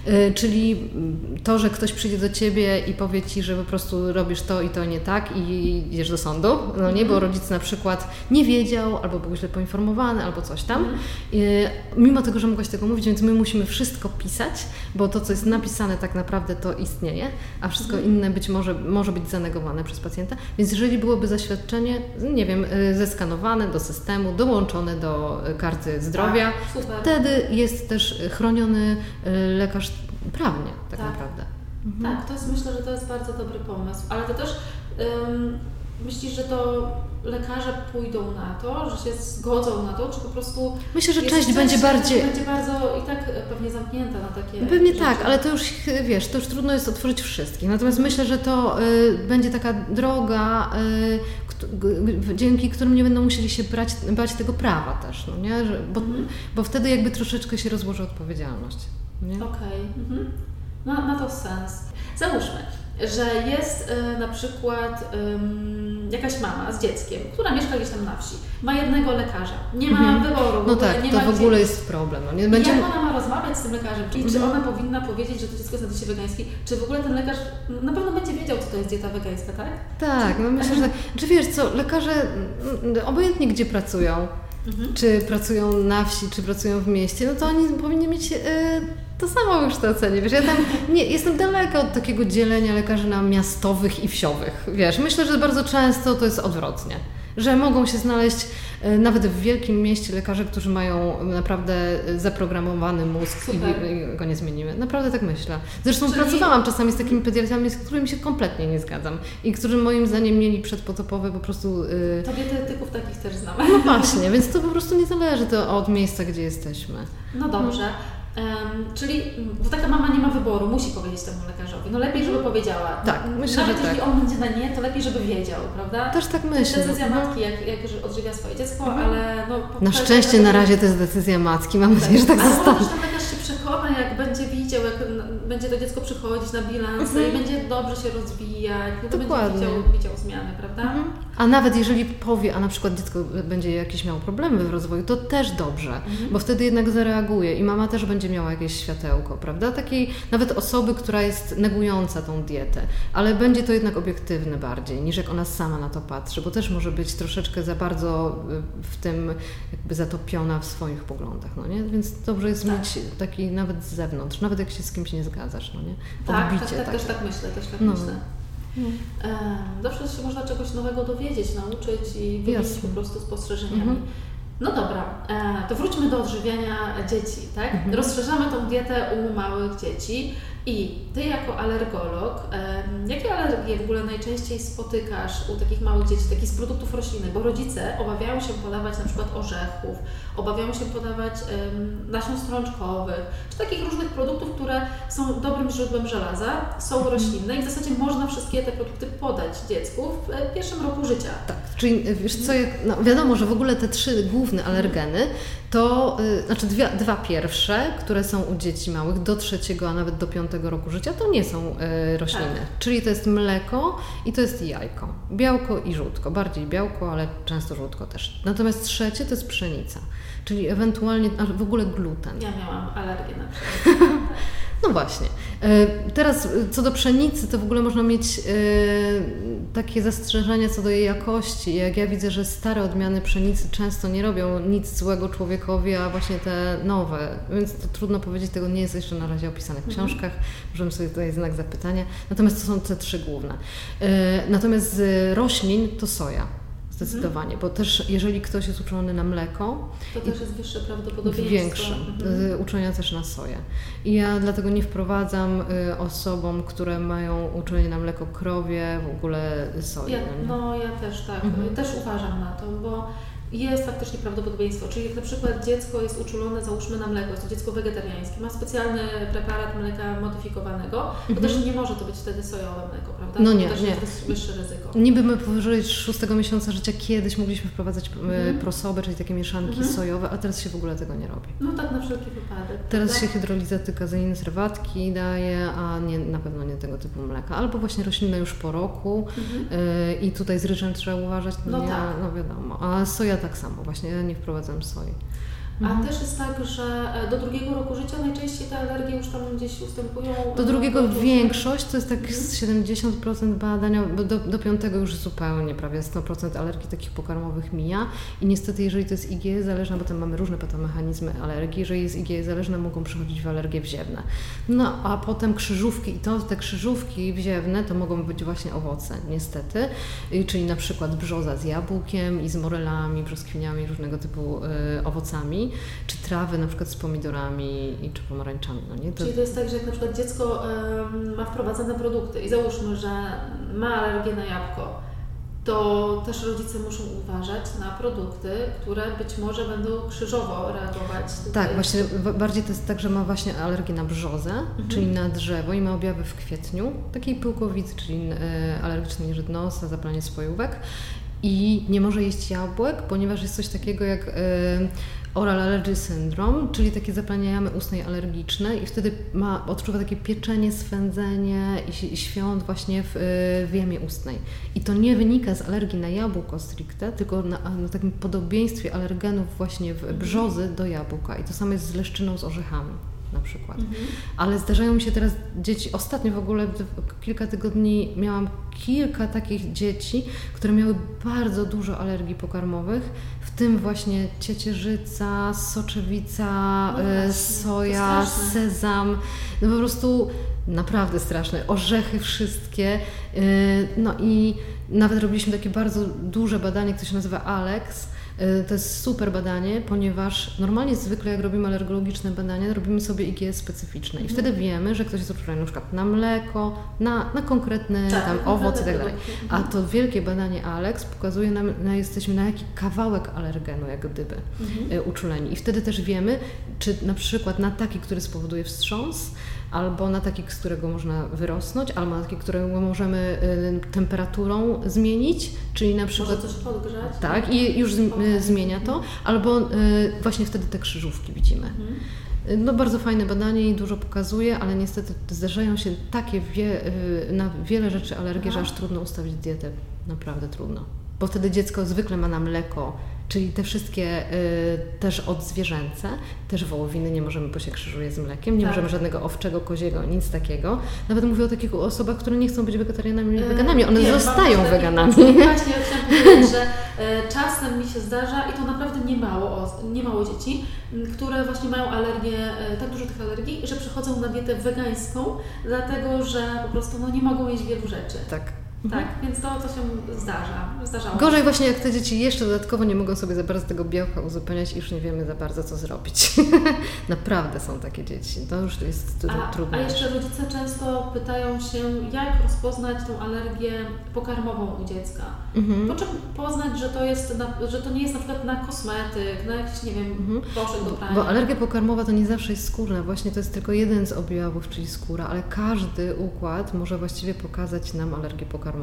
Y, Czyli mm, to, że ktoś przyjdzie do ciebie i powie ci, że po prostu robisz to i to nie tak i idziesz do sądu, no nie, bo Mhm. rodzic na przykład nie wiedział, albo był źle poinformowany, albo coś tam. Mhm. Y, Mimo tego, że mogłaś tego mówić, więc my musimy wszystko pisać, bo to, co jest napisane tak naprawdę to istnieje, a wszystko Mhm. inne być może, może być zanegowane przez pacjenta. Więc jeżeli byłoby zaświadczenie, nie wiem, y, zeskanowane do systemu, dołączone do karty zdrowia, Tak, wtedy jest też chroniony lekarz prawnie tak, Tak. naprawdę. Tak, to jest, myślę, że to jest bardzo dobry pomysł. Ale to też ym, myślisz, że to lekarze pójdą na to, że się zgodzą na to, czy po prostu Myślę, że część będzie bardziej... będzie bardzo i tak pewnie zamknięta na takie Pewnie rzeczy. tak, ale to już wiesz, to już trudno jest otworzyć wszystkich. Natomiast myślę, że to y, będzie taka droga, y, dzięki którym nie będą musieli się brać, bać tego prawa też, no nie? Że, bo, Mhm. bo wtedy jakby troszeczkę się rozłoży odpowiedzialność. Okej, mhm. ma, ma to sens. Załóżmy, że jest y, na przykład ym, jakaś mama z dzieckiem, która mieszka gdzieś tam na wsi, ma jednego lekarza, nie ma Mhm. wyboru, No tak, nie to ma w gdzie ogóle jest problem. No nie? Będzie... Jak ona ma rozmawiać z tym lekarzem? Czyli czy Mhm. ona powinna powiedzieć, że to dziecko jest na diecie wegańskiej? Czy w ogóle ten lekarz na pewno będzie wiedział, co to jest dieta wegańska, tak? Tak, no myślę, że tak. Czy wiesz co, lekarze mm, obojętnie gdzie pracują, Mhm. czy pracują na wsi, czy pracują w mieście, no to oni powinni mieć y, to samo wykształcenie. Wiesz, ja tam nie, jestem daleka od takiego dzielenia lekarzy na miastowych i wsiowych. Wiesz, myślę, że bardzo często to jest odwrotnie. Że mogą się znaleźć y, nawet w wielkim mieście lekarze, którzy mają naprawdę y, zaprogramowany mózg i, i go nie zmienimy. Naprawdę tak myślę. Zresztą Czyli- pracowałam czasami z takimi pediatrami, z którymi się kompletnie nie zgadzam i którzy moim zdaniem mieli przedpotopowe po prostu... y, To dietetyków takich też znamy. no właśnie, więc to po prostu nie zależy to od miejsca, gdzie jesteśmy. No dobrze. Em, czyli, bo taka mama nie ma wyboru, musi powiedzieć temu lekarzowi. No lepiej, żeby powiedziała. Tak, myślę, Nawet że jeśli tak. on będzie na nie, to lepiej, żeby wiedział, prawda? Też tak To jest myślę. decyzja no. matki, jak, jak odżywia swoje dziecko, Mhm. ale no... Na szczęście na razie to jest decyzja matki. Mam nadzieję, że tak Ale zostanie. może ten lekarz się przekona, jak będzie widział, jak n- będzie to dziecko przychodzić na bilansy Mhm. i będzie dobrze się rozwijać, no to Dokładnie. będzie widział, widział zmiany, prawda? Mhm. A nawet jeżeli powie, a na przykład dziecko będzie jakieś miało problemy w rozwoju, to też dobrze, Mhm. bo wtedy jednak zareaguje i mama też będzie miała jakieś światełko, prawda? Takiej nawet osoby, która jest negująca tą dietę, ale będzie to jednak obiektywne bardziej niż jak ona sama na to patrzy, bo też może być troszeczkę za bardzo y, w tym jakby zatopiona w swoich poglądach, no nie? Więc dobrze jest Tak. mieć taki nawet z zewnątrz, nawet jak się z kimś nie zgadza. przeszkadzać, no nie? Tak, tak, tak, też tak myślę, też tak no. myślę. No. Zawsze się można czegoś nowego dowiedzieć, nauczyć i wymienić po prostu spostrzeżeniami. Mhm. No dobra, e, to wróćmy do odżywiania dzieci, tak? Mhm. Rozszerzamy tą dietę u małych dzieci. I Ty jako alergolog, jakie alergie w ogóle najczęściej spotykasz u takich małych dzieci, takich z produktów roślinnych? Bo rodzice obawiają się podawać na przykład orzechów, obawiają się podawać nasion strączkowych, czy takich różnych produktów, które są dobrym źródłem żelaza, są mhm. roślinne i w zasadzie można wszystkie te produkty podać dziecku w e, pierwszym roku życia. Tak, czyli wiesz co, no wiadomo, że w ogóle te trzy główne alergeny to, y, znaczy dwie, dwa pierwsze, które są u dzieci małych do trzeciego, a nawet do piątego roku życia, to nie są y, rośliny. Tak. Czyli to jest mleko i to jest jajko. Białko i żółtko. Bardziej białko, ale często żółtko też. Natomiast trzecie to jest pszenica. Czyli ewentualnie, a w ogóle gluten. Ja miałam alergię na pszenicę. No właśnie. E, teraz e, co do pszenicy, to w ogóle można mieć e, takie zastrzeżenia co do jej jakości. Jak ja widzę, że stare odmiany pszenicy często nie robią nic złego człowiekowi, a właśnie te nowe. Więc to trudno powiedzieć, tego nie jest jeszcze na razie opisane w mhm. książkach. Możemy sobie tutaj znak zapytania. Natomiast to są te trzy główne. Natomiast z roślin to soja. Zdecydowanie, mhm. bo też jeżeli ktoś jest uczony na mleko, to też jest wyższe prawdopodobieństwo. Większe. Mhm. Y, uczenia też na soję. I ja dlatego nie wprowadzam y, osobom, które mają uczenie na mleko krowie, w ogóle soi. Ja, no ja też tak, mhm. też uważam na to, bo jest faktycznie prawdopodobieństwo. Czyli jak na przykład dziecko jest uczulone, załóżmy na mleko, jest to dziecko wegetariańskie, ma specjalny preparat mleka modyfikowanego, to mhm. też nie może to być wtedy sojowe mleko, prawda? No to nie, też nie. jest wyższe ryzyko. Niby my powyżej szóstego miesiąca życia kiedyś mogliśmy wprowadzać e, mhm. prosobę, czyli takie mieszanki mhm. sojowe, a teraz się w ogóle tego nie robi. No tak na wszelki wypadek. Teraz prawda? się hydrolizaty kazeiny serwatki daje, a nie, na pewno nie tego typu mleka. Albo właśnie roślinne już po roku y, i tutaj z ryczem trzeba uważać, no, no nie, tak. no wiadomo. A soja tak samo, właśnie ja nie wprowadzam soi. Mhm. A też jest tak, że e, do drugiego roku życia najczęściej te alergie już tam gdzieś ustępują? Do drugiego większość, to jest tak mhm. z 70% badania, bo do, do piątego już zupełnie prawie 100% alergii takich pokarmowych mija. I niestety, jeżeli to jest IgE zależne, bo tam mamy różne patomechanizmy alergii, jeżeli jest IgE zależne, mogą przechodzić w alergie wziewne. No a potem krzyżówki i to te krzyżówki wziewne to mogą być właśnie owoce, niestety, czyli na przykład brzoza z jabłkiem i z morelami, brzoskwiniami, różnego typu y, owocami czy trawy na przykład z pomidorami czy pomarańczami. No nie? To... Czyli to jest tak, że jak na przykład dziecko ma wprowadzane produkty i załóżmy, że ma alergię na jabłko, to też rodzice muszą uważać na produkty, które być może będą krzyżowo reagować. Tak, właśnie bardziej to jest tak, że ma właśnie alergię na brzozę, mhm. czyli na drzewo i ma objawy w kwietniu, takiej pyłkowicy, czyli e, alergicznej nosa, zapalenie spojówek i nie może jeść jabłek, ponieważ jest coś takiego jak e, oral allergy syndrome, czyli takie zapalenie jamy ustnej alergiczne i wtedy ma, odczuwa takie pieczenie, swędzenie i, świąt właśnie w, w jamie ustnej. I to nie wynika z alergii na jabłko stricte, tylko na, na takim podobieństwie alergenów właśnie w brzozy do jabłka. I to samo jest z leszczyną z orzechami na przykład. Mhm. Ale zdarzają mi się teraz dzieci, ostatnio w ogóle kilka tygodni miałam kilka takich dzieci, które miały bardzo dużo alergii pokarmowych, w tym właśnie ciecierzyca, soczewica, no e, soja, sezam, no po prostu naprawdę straszne, orzechy wszystkie. E, no i nawet robiliśmy takie bardzo duże badanie, które się nazywa Alex, to jest super badanie, ponieważ normalnie zwykle jak robimy alergologiczne badania, robimy sobie IgE specyficzne i mhm. wtedy wiemy, że ktoś jest uczulony na przykład na mleko, na, na konkretny tak, tam owoc i tak dalej. A to wielkie badanie Alex pokazuje nam, na, jesteśmy na jaki kawałek alergenu jak gdyby mhm. Y, uczuleni. I wtedy też wiemy, czy na przykład na taki, który spowoduje wstrząs, albo na taki, z którego można wyrosnąć, albo na taki, którego możemy y, temperaturą zmienić, czyli na przykład... Może coś podgrzać. Tak, i już y, zmienia to, albo y, właśnie wtedy te krzyżówki widzimy. Mhm. No bardzo fajne badanie i dużo pokazuje, ale niestety zdarzają się takie wie, na wiele rzeczy alergie, że aż trudno ustawić dietę. Naprawdę trudno. Bo wtedy dziecko zwykle ma na mleko czyli te wszystkie y, też odzwierzęce, też wołowiny nie możemy, bo się krzyżuje z mlekiem, nie Tak. możemy żadnego owczego, koziego, nic takiego. Nawet mówię o takich osobach, które nie chcą być wegetarianami i E, weganami, one mam zostają taki- weganami. Właśnie chciałam powiedzieć, że e, czasem mi się zdarza i to naprawdę nie mało, nie mało dzieci, m, które właśnie mają alergię, e, tak dużo tych alergii, że przechodzą na dietę wegańską, dlatego że po prostu no, nie mogą jeść wielu rzeczy. Tak. Tak, więc to, to się zdarza. Zdarzało. Gorzej właśnie jak te dzieci jeszcze dodatkowo nie mogą sobie za bardzo tego białka uzupełniać i już nie wiemy za bardzo co zrobić. Naprawdę są takie dzieci. To już jest A, trudne. a jeszcze rodzice często pytają się, jak rozpoznać tą alergię pokarmową u dziecka. Mhm. Po czym poznać, że to, jest na, że to nie jest na przykład na kosmetyk, na jakiś, nie wiem, Mhm. proszek do prania. Bo alergia pokarmowa to nie zawsze jest skórna, właśnie to jest tylko jeden z objawów, czyli skóra, ale każdy układ może właściwie pokazać nam alergię pokarmową.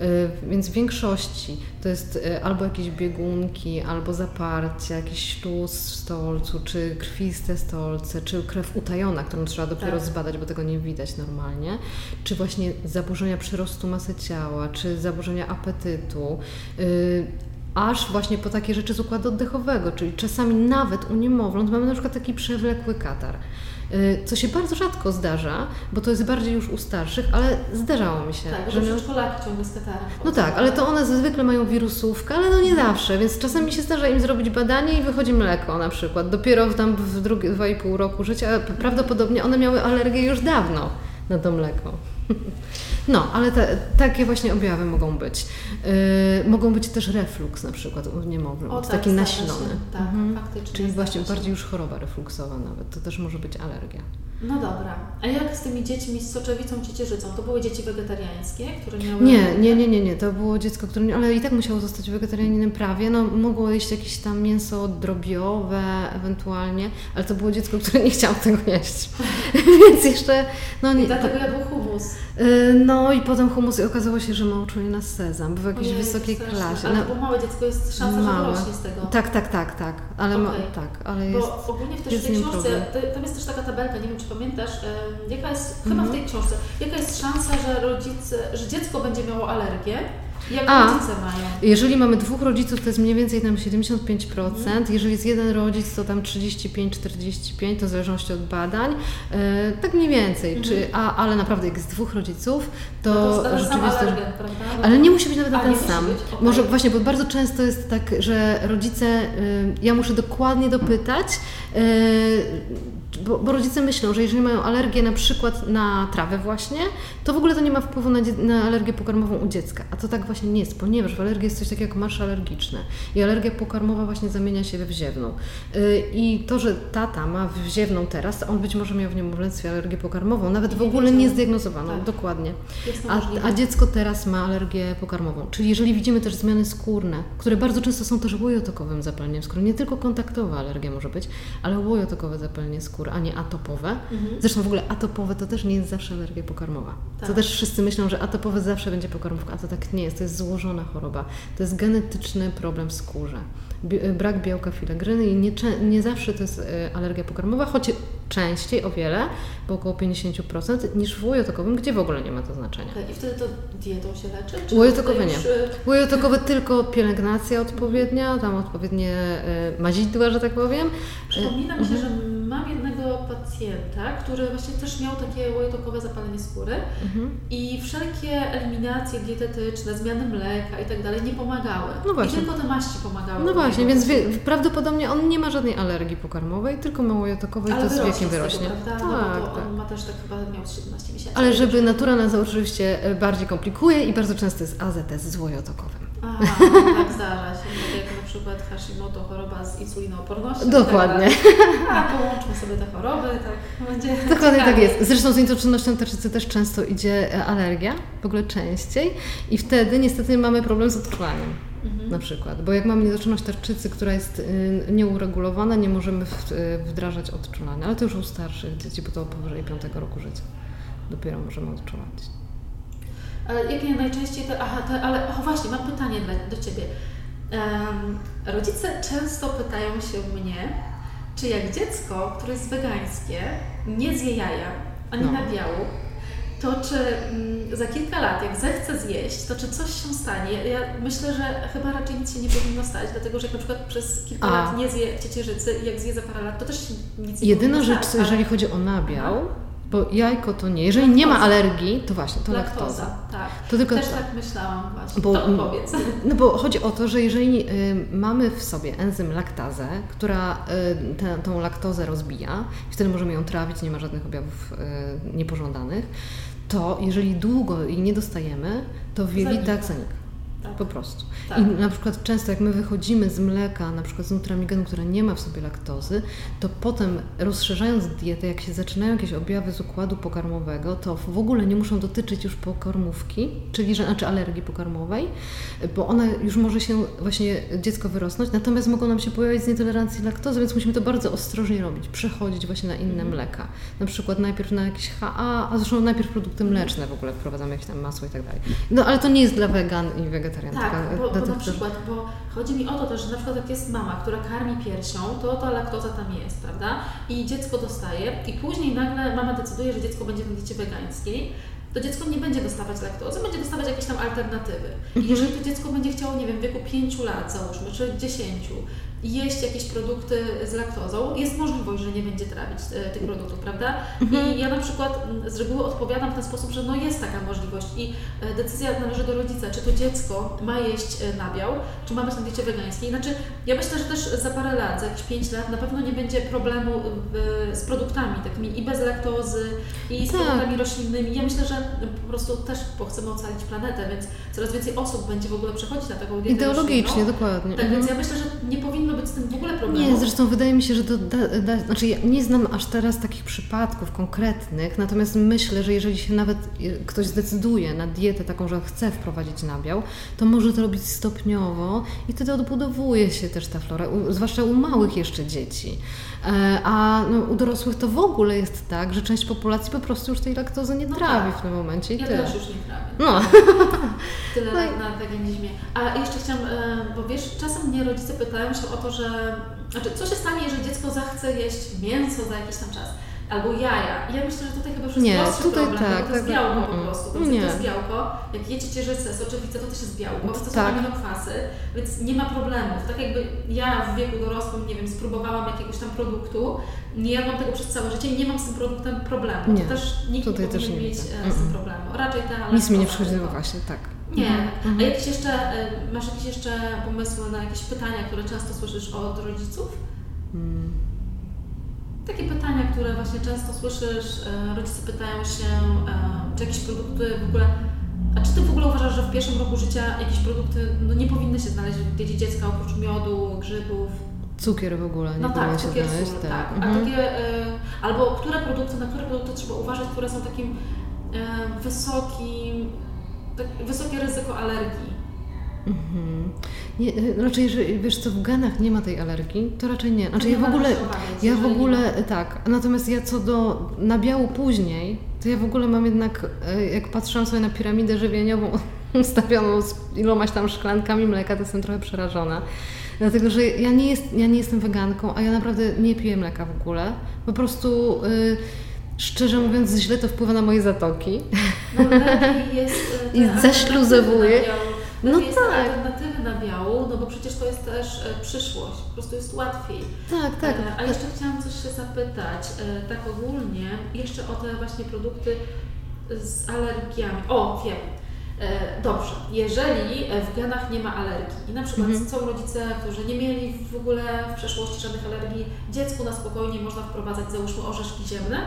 Y, Więc w większości to jest y, albo jakieś biegunki, albo zaparcie, jakiś śluz w stolcu, czy krwiste stolce, czy krew utajona, którą trzeba dopiero Tak. zbadać, bo tego nie widać normalnie, czy właśnie zaburzenia przyrostu masy ciała, czy zaburzenia apetytu. y, aż właśnie po takie rzeczy z układu oddechowego, czyli czasami nawet u niemowląt mamy na przykład taki przewlekły katar. Y, Co się bardzo rzadko zdarza, bo to jest bardziej już u starszych, ale zdarzało mi się. Tak, że przedszkolaki ciągle z katarem. no tak, ale to one zwykle mają wirusówkę, ale no nie zawsze, więc czasami się zdarza im zrobić badanie i wychodzi mleko na przykład. Dopiero tam w drugie, dwa i pół roku życia, prawdopodobnie one miały alergię już dawno na to mleko. No, ale te, takie właśnie objawy mogą być. Yy, mogą być też reflux na przykład u niemowląt, O, tak, taki nasilony. Się. Tak, Mhm. faktycznie. Czyli właśnie się. bardziej już choroba refluksowa nawet, to też może być alergia. No dobra. A jak z tymi dziećmi z soczewicą ciecierzycą? To były dzieci wegetariańskie, które miały... Nie, nie, nie, nie, nie. To było dziecko, które. Ale i tak musiało zostać wegetarianinem prawie. No, mogło jeść jakieś tam mięso drobiowe ewentualnie, ale to było dziecko, które nie chciało tego jeść. Więc jeszcze. No, I nie, dlatego jadło humus. y, no i potem humus i okazało się, że ma uczulenie na sezam, był w jakiejś Ojej, wysokiej straszne. klasie. Ale No, było małe dziecko, jest szansa, że Małe. wyrośnie z tego. tak, tak, tak, tak. Ale ma, Okej. tak, ale jest. Bo ogólnie jest w tej nim książce, to- tam jest też taka tabelka, nie wiem czy pamiętasz, jaka jest, chyba Mhm. w tej książce, jaka jest szansa, że rodzice, że dziecko będzie miało alergię, jak A. rodzice mają. Jeżeli mamy dwóch rodziców, to jest mniej więcej tam 75%. Mhm. Jeżeli jest jeden rodzic, to tam 35-45%, to w zależności od badań. E, tak mniej więcej. Czy, a, ale naprawdę, jak jest dwóch rodziców, to, Mhm. no to rzeczywiście. alergen, prawda? Ale nie musi być nawet na ten sam. być? Okej. Może właśnie, bo bardzo często jest tak, że rodzice, y, ja muszę dokładnie dopytać, y, bo, bo rodzice myślą, że jeżeli mają alergię na przykład na trawę właśnie, to w ogóle to nie ma wpływu na, na alergię pokarmową u dziecka. A to tak właśnie nie jest, ponieważ w alergii jest coś takiego jak marsze alergiczne. I alergia pokarmowa właśnie zamienia się we wziewną. Y, I to, że tata ma wziewną teraz, on być może miał w niemowlęctwie alergię pokarmową, nawet w ogóle wiedział. nie zdiagnozowaną, Tak. dokładnie. A, a dziecko teraz ma alergię pokarmową. Czyli jeżeli widzimy też zmiany skórne, które bardzo często są też łojotokowym zapaleniem skóry, nie tylko kontaktowa alergia może być, ale łojotokowe zapalenie skóry, a nie atopowe. Mhm. Zresztą w ogóle atopowe to też nie jest zawsze alergia pokarmowa. Tak. To też wszyscy myślą, że atopowe zawsze będzie pokarmówka, a to tak nie jest. To jest złożona choroba. To jest genetyczny problem w skórze. Brak białka filigryny i nie, nie zawsze to jest y, alergia pokarmowa, choć częściej o wiele, bo około 50%, niż w łojotokowym, gdzie w ogóle nie ma to znaczenia. I wtedy to dietą się leczy? Czy nie. już, y, Łojotokowe tylko pielęgnacja odpowiednia, tam odpowiednie y, mazidła, że tak powiem. Przypomina mi się, Mhm. że mam jednego pacjenta, który właśnie też miał takie łojotokowe zapalenie skóry Mhm. i wszelkie eliminacje dietetyczne, zmiany mleka i tak dalej nie pomagały. No właśnie. I tylko te maści pomagały. No właśnie, więc wie, prawdopodobnie on nie ma żadnej alergii pokarmowej, tylko ma łojotokowej, Ale to z wyrośnie tego, prawda? no Tak, bo to tak. on ma też tak chyba miał z 17 miesięcy. Ale żeby natura nas oczywiście e, bardziej komplikuje i bardzo często jest AZS z łojotokowym. Aha, no tak zdarza się. Tak jak na przykład Hashimoto, choroba z insulinoopornością. Dokładnie. Tak. A połączmy sobie te choroby, tak będzie Dokładnie tak ciekawie. jest. Zresztą z niedoczynnością tarczycy też często idzie e, alergia, w ogóle częściej i wtedy niestety mamy problem z odczuwaniem. Mhm. Na przykład, bo jak mamy niedoczynność tarczycy, która jest y, nieuregulowana, nie możemy y, wdrażać odczulania, ale to już u starszych dzieci, bo to powyżej 5 roku życia. Dopiero możemy odczuwać. Ale jakie najczęściej te. Aha, te, ale o właśnie, mam pytanie dla, do Ciebie. Em, rodzice często pytają się mnie, czy jak dziecko, które jest wegańskie, nie zje jaja, ani No. nabiału, to czy mm, za kilka lat, jak zechce zjeść, to czy coś się stanie? Ja myślę, że chyba raczej nic się nie powinno stać, dlatego że jak na przykład przez kilka A. lat nie zje ciecierzycy i jak zje za parę lat, to też nic nie Jedyna rzecz, stać, jeżeli chodzi o nabiał, bo jajko to nie. Jeżeli laktoza. nie ma alergii, to właśnie, to laktoza. laktoza. Tak, to tylko też tak myślałam właśnie, bo, to powiedz. No bo chodzi o to, że jeżeli y, mamy w sobie enzym laktazę, która y, tę, tą laktozę rozbija, wtedy możemy ją trawić, nie ma żadnych objawów y, niepożądanych, to jeżeli długo jej nie dostajemy, to w jelitach zanika. Tak. Po prostu. Tak. I na przykład często jak my wychodzimy z mleka, na przykład z nutramigenu, która nie ma w sobie laktozy, to potem rozszerzając dietę, jak się zaczynają jakieś objawy z układu pokarmowego, to w ogóle nie muszą dotyczyć już pokarmówki, czyli że, znaczy alergii pokarmowej, bo ona już może się właśnie dziecko wyrosnąć, natomiast mogą nam się pojawić z nietolerancji laktozy, więc musimy to bardzo ostrożnie robić, przechodzić właśnie na inne mhm. mleka. Na przykład najpierw na jakieś HA, a zresztą najpierw produkty mleczne w ogóle wprowadzamy jakieś tam masło i tak dalej. No ale to nie jest dla wegan i wegetarianów tak, bo, bo na przykład, bo chodzi mi o to też, że na przykład jak jest mama, która karmi piersią, to ta laktoza tam jest, prawda? I dziecko dostaje i później nagle mama decyduje, że dziecko będzie na diecie wegańskiej, to dziecko nie będzie dostawać laktozy, będzie dostawać jakieś tam alternatywy. I mhm. jeżeli to dziecko będzie chciało, nie wiem, w wieku 5 lat załóżmy, czy 10, jeść jakieś produkty z laktozą, jest możliwość, że nie będzie trawić e, tych produktów, prawda? Mhm. I ja na przykład z reguły odpowiadam w ten sposób, że no jest taka możliwość i e, decyzja należy do rodzica, czy to dziecko ma jeść e, nabiał, czy ma być na diecie wegańskiej. Znaczy, ja myślę, że też za parę lat, za jakieś 5 lat na pewno nie będzie problemu z produktami takimi i bez laktozy, i z tak. produktami roślinnymi. Ja myślę, że po prostu też chcemy ocalić planetę, więc coraz więcej osób będzie w ogóle przechodzić na taką dietę Ideologicznie, roślinną. dokładnie. Tak, mhm. więc ja myślę, że nie powinno być z tym w ogóle problemu. Nie, zresztą wydaje mi się, że to da, da, znaczy ja nie znam aż teraz takich przypadków konkretnych, natomiast myślę, że jeżeli się nawet ktoś zdecyduje na dietę taką, że chce wprowadzić nabiał, to może to robić stopniowo i wtedy odbudowuje się też ta flora, u, zwłaszcza u małych jeszcze dzieci. E, a no, u dorosłych to w ogóle jest tak, że część populacji po prostu już tej laktozy nie no trawi tak. w tym momencie. I ja tyle. też już nie trawię. No. Tyle no i... na weganizmie. A jeszcze chciałam, e, bo wiesz, czasem mnie rodzice pytają się o to, że znaczy, co się stanie, jeżeli dziecko zachce jeść mięso za jakiś tam czas? albo jaja. I ja myślę, że tutaj chyba już jest nie, prostszy tutaj problem, tak, bo to jest tak, białko tak, po prostu. To, nie. to jest białko. Jak jecie ciecierzycę, soczewicę, to też jest białko, to są tak. aminokwasy, więc nie ma problemów. Tak jakby ja w wieku dorosłym, nie wiem, spróbowałam jakiegoś tam produktu, nie jadłam tego przez całe życie i nie mam z tym produktem problemu. Nie. To też nikt tutaj nie powinien mieć e, z tym problemu. Raczej ta Nic mi nie przychodziło właśnie, tak. Nie. Mhm. A jakieś jeszcze, e, masz jakieś jeszcze pomysły na jakieś pytania, które często słyszysz od rodziców? Hmm. Takie pytania, które właśnie często słyszysz, e, rodzice pytają się, e, czy jakieś produkty w ogóle, a czy Ty w ogóle uważasz, że w pierwszym roku życia jakieś produkty no, nie powinny się znaleźć w diecie dziecka oprócz miodu, grzybów? Cukier w ogóle nie no tak, się cukier, znaleźć. Sól, tak. tak. Mhm. A takie, albo które produkty, na które produkty trzeba uważać, które są takim wysokim, tak, wysokie ryzyko alergii? Mhm. Nie, e, raczej, jeżeli wiesz co, w genach nie ma tej alergii, to raczej nie. Znaczy ja w ogóle, ja w ogóle tak. Natomiast ja co do nabiału później, to ja w ogóle mam jednak, e, jak patrzyłam sobie na piramidę żywieniową ustawioną z ilomaś tam szklankami mleka, to jestem trochę przerażona. Dlatego, że ja nie, jest, ja nie jestem weganką, a ja naprawdę nie piję mleka w ogóle. Po prostu... Yy, Szczerze mówiąc, źle to wpływa na moje zatoki. No, jest, I zaśluzowuje. No jest tak. alternatywy na biału, no bo przecież to jest też e, przyszłość, po prostu jest łatwiej. Tak, tak. E, a jeszcze chciałam coś się zapytać, e, tak ogólnie, jeszcze o te właśnie produkty z alergiami. O, wiem. Dobrze, jeżeli w genach nie ma alergii i na przykład mhm. są rodzice, którzy nie mieli w ogóle w przeszłości żadnych alergii, dziecku na spokojnie można wprowadzać załóżmy orzeszki ziemne,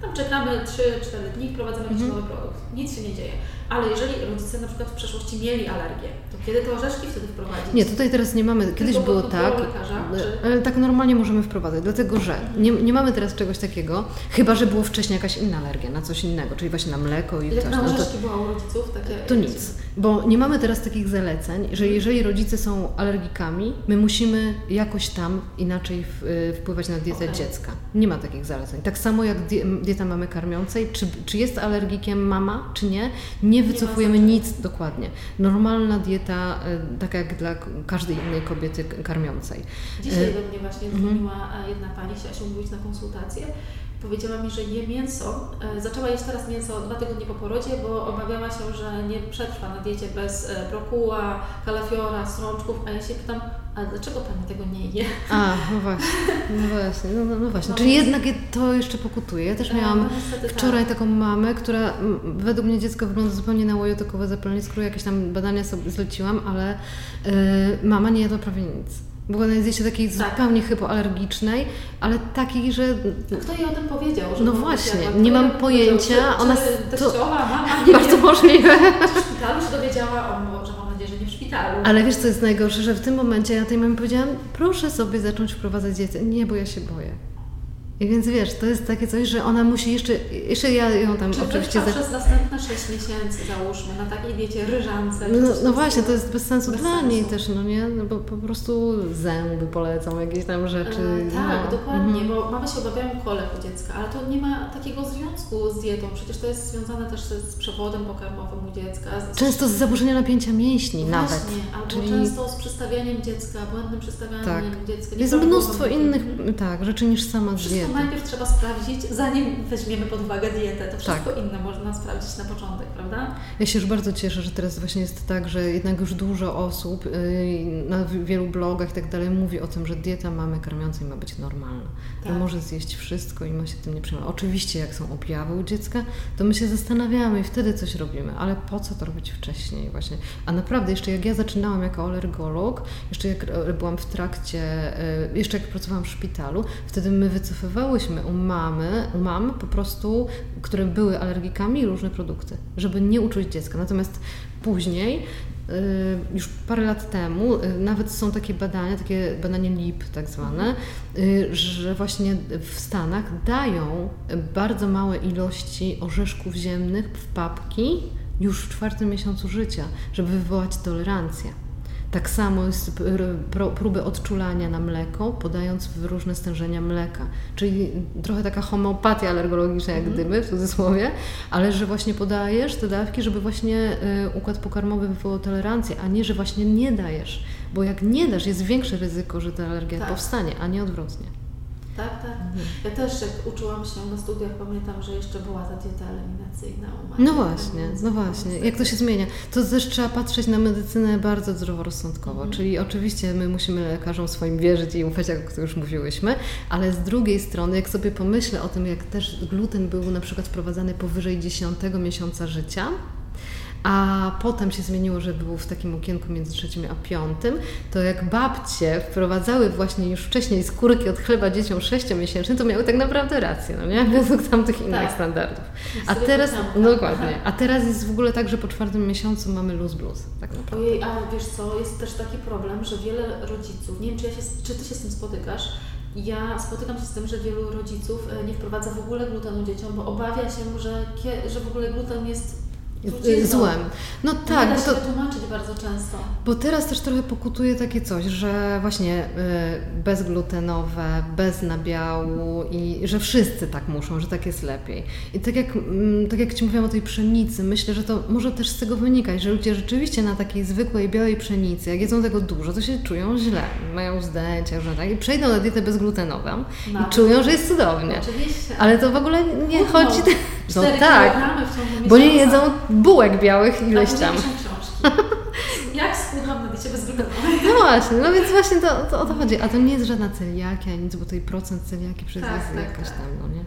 tam czekamy 3-4 dni, wprowadzamy jakiś mhm. nowy produkt. Nic się nie dzieje. Ale jeżeli rodzice na przykład w przeszłości mieli alergię, to kiedy te orzeszki wtedy wprowadzić? Nie, tutaj teraz nie mamy. Kiedyś Tylko było tak. Lekarza, czy... Tak normalnie możemy wprowadzać, dlatego że nie, nie mamy teraz czegoś takiego, chyba że było wcześniej jakaś inna alergia na coś innego, czyli właśnie na mleko i coś. na orzeszki no to, była u rodziców? Takie... To nic, bo nie mamy teraz takich zaleceń, że jeżeli rodzice są alergikami, my musimy jakoś tam inaczej y, wpływać na dietę okay. dziecka. Nie ma takich zaleceń. Tak samo jak dieta mamy karmiącej, czy, czy jest alergikiem mama, czy nie, nie wycofujemy nic dokładnie. Normalna dieta, e, taka jak dla każdej innej kobiety karmiącej. Dzisiaj e, do mnie właśnie mhm. dzwoniła mm. jedna pani, chciała się umówić na konsultację powiedziała mi, że je mięso. E, zaczęła jeść teraz mięso dwa tygodnie po porodzie, bo obawiała się, że nie przetrwa na diecie bez e, brokuła, kalafiora, strączków, a ja się pytam, a dlaczego Pani tego nie je? A, no właśnie, no właśnie, no, no, no właśnie. No Czyli więc... jednak to jeszcze pokutuje. Ja też miałam no, wczoraj tak. taką mamę, która według mnie dziecko wygląda zupełnie na łojotokowe zapalenie skóry, jakieś tam badania sobie zleciłam, ale yy, mama nie jadła prawie nic. Była na zjeście takiej tak. zupełnie hypoalergicznej, ale takiej, że... Kto jej o tym powiedział? no właśnie, nie mam pojęcia. Czy, ona... Czy teściowa, mama? Nie bardzo wiem. możliwe. Czy w szpitalu się dowiedziała? O Boże, szpitalu. Ale wiesz, co jest najgorsze, że w tym momencie ja tej mamie powiedziałam, proszę sobie zacząć wprowadzać dietę. Nie, bo ja się boję. I więc wiesz, to jest takie coś, że ona musi jeszcze, jeszcze ja ją tam Czy oczywiście... Czy przez następne 6 miesięcy załóżmy, na takiej diecie ryżance? No, no właśnie, to jest bez sensu bez dla sensu. niej też, no nie? No bo po prostu zęby polecą, jakieś tam rzeczy. E, tak, no. dokładnie, mhm. bo mamy się obawiają kolek u dziecka, ale to nie ma takiego związku z dietą, przecież to jest związane też z przewodem pokarmowym u dziecka. Z... Często z zaburzeniem napięcia mięśni właśnie, nawet. albo Czyli... często z przystawianiem dziecka, błędnym przystawianiem tak. dziecka. Jest mnóstwo innych tak, rzeczy niż sama dieta to najpierw trzeba sprawdzić, zanim weźmiemy pod uwagę dietę. To wszystko tak. inne można sprawdzić na początek, prawda? Ja się już bardzo cieszę, że teraz właśnie jest tak, że jednak już dużo osób y, na wielu blogach i tak dalej mówi o tym, że dieta mamy karmiącej ma być normalna. Tak. Że może zjeść wszystko i ma się tym nie przejmować. Oczywiście jak są objawy u dziecka, to my się zastanawiamy i wtedy coś robimy, ale po co to robić wcześniej właśnie? A naprawdę jeszcze jak ja zaczynałam jako alergolog, jeszcze jak e, byłam w trakcie, e, jeszcze jak pracowałam w szpitalu, wtedy my wycofywałyśmy u mamy, u mam po prostu, które były alergikami, różne produkty, żeby nie uczuć dziecka. Natomiast później y, już parę lat temu, y, nawet są takie badania, takie badanie LIP tak zwane, y, że właśnie w Stanach dają bardzo małe ilości orzeszków ziemnych w papki już w czwartym miesiącu życia, żeby wywołać tolerancję. Tak samo jest próby odczulania na mleko, podając różne stężenia mleka. Czyli trochę taka homeopatia alergologiczna, jak mm. dymy w cudzysłowie, ale że właśnie podajesz te dawki, żeby właśnie y, układ pokarmowy wywołał tolerancję, a nie, że właśnie nie dajesz. Bo jak nie dasz, jest większe ryzyko, że ta alergia tak. powstanie, a nie odwrotnie. Tak, tak. Mhm. Ja też jak uczyłam się na studiach, pamiętam, że jeszcze była ta dieta eliminacyjna No właśnie, no właśnie. Jak to się zmienia? To też trzeba patrzeć na medycynę bardzo zdroworozsądkowo, mhm. czyli oczywiście my musimy lekarzom swoim wierzyć i ufać, jak to już mówiłyśmy, ale z drugiej strony, jak sobie pomyślę o tym, jak też gluten był na przykład wprowadzany powyżej 10 miesiąca życia, a potem się zmieniło, że był w takim okienku między trzecim a piątym, to jak babcie wprowadzały właśnie już wcześniej skórki od chleba dzieciom sześciomiesięcznym, to miały tak naprawdę rację, no nie? Według tamtych innych tak. standardów. A teraz, no dokładnie, a teraz jest w ogóle tak, że po czwartym miesiącu mamy luz blues, tak naprawdę. Ojej, a wiesz co, jest też taki problem, że wiele rodziców, nie wiem czy, ja się, czy Ty się z tym spotykasz, ja spotykam się z tym, że wielu rodziców e, nie wprowadza w ogóle glutenu dzieciom, bo obawia się, że, że w ogóle gluten jest złem. No tak. Nie da się to, tłumaczyć bardzo często. Bo teraz też trochę pokutuje takie coś, że właśnie y, bezglutenowe, bez nabiału i że wszyscy tak muszą, że tak jest lepiej. I tak jak, y, tak jak Ci mówiłam o tej pszenicy, myślę, że to może też z tego wynikać, że ludzie rzeczywiście na takiej zwykłej, białej pszenicy, jak jedzą tego dużo, to się czują źle, mają zdjęcia, że tak, i przejdą na dietę bezglutenową no. i czują, że jest cudownie. Oczywiście. Ale to w ogóle nie chodzi... No tak, bo nie jedzą bułek białych ileś tam. Jak schudłam na diecie bezglutenowej? No właśnie, no więc właśnie to, to o to chodzi. A to nie jest żadna celiakia, nic, bo tutaj procent celiaki przez tak, jest tak, jakaś tak. tam, no nie?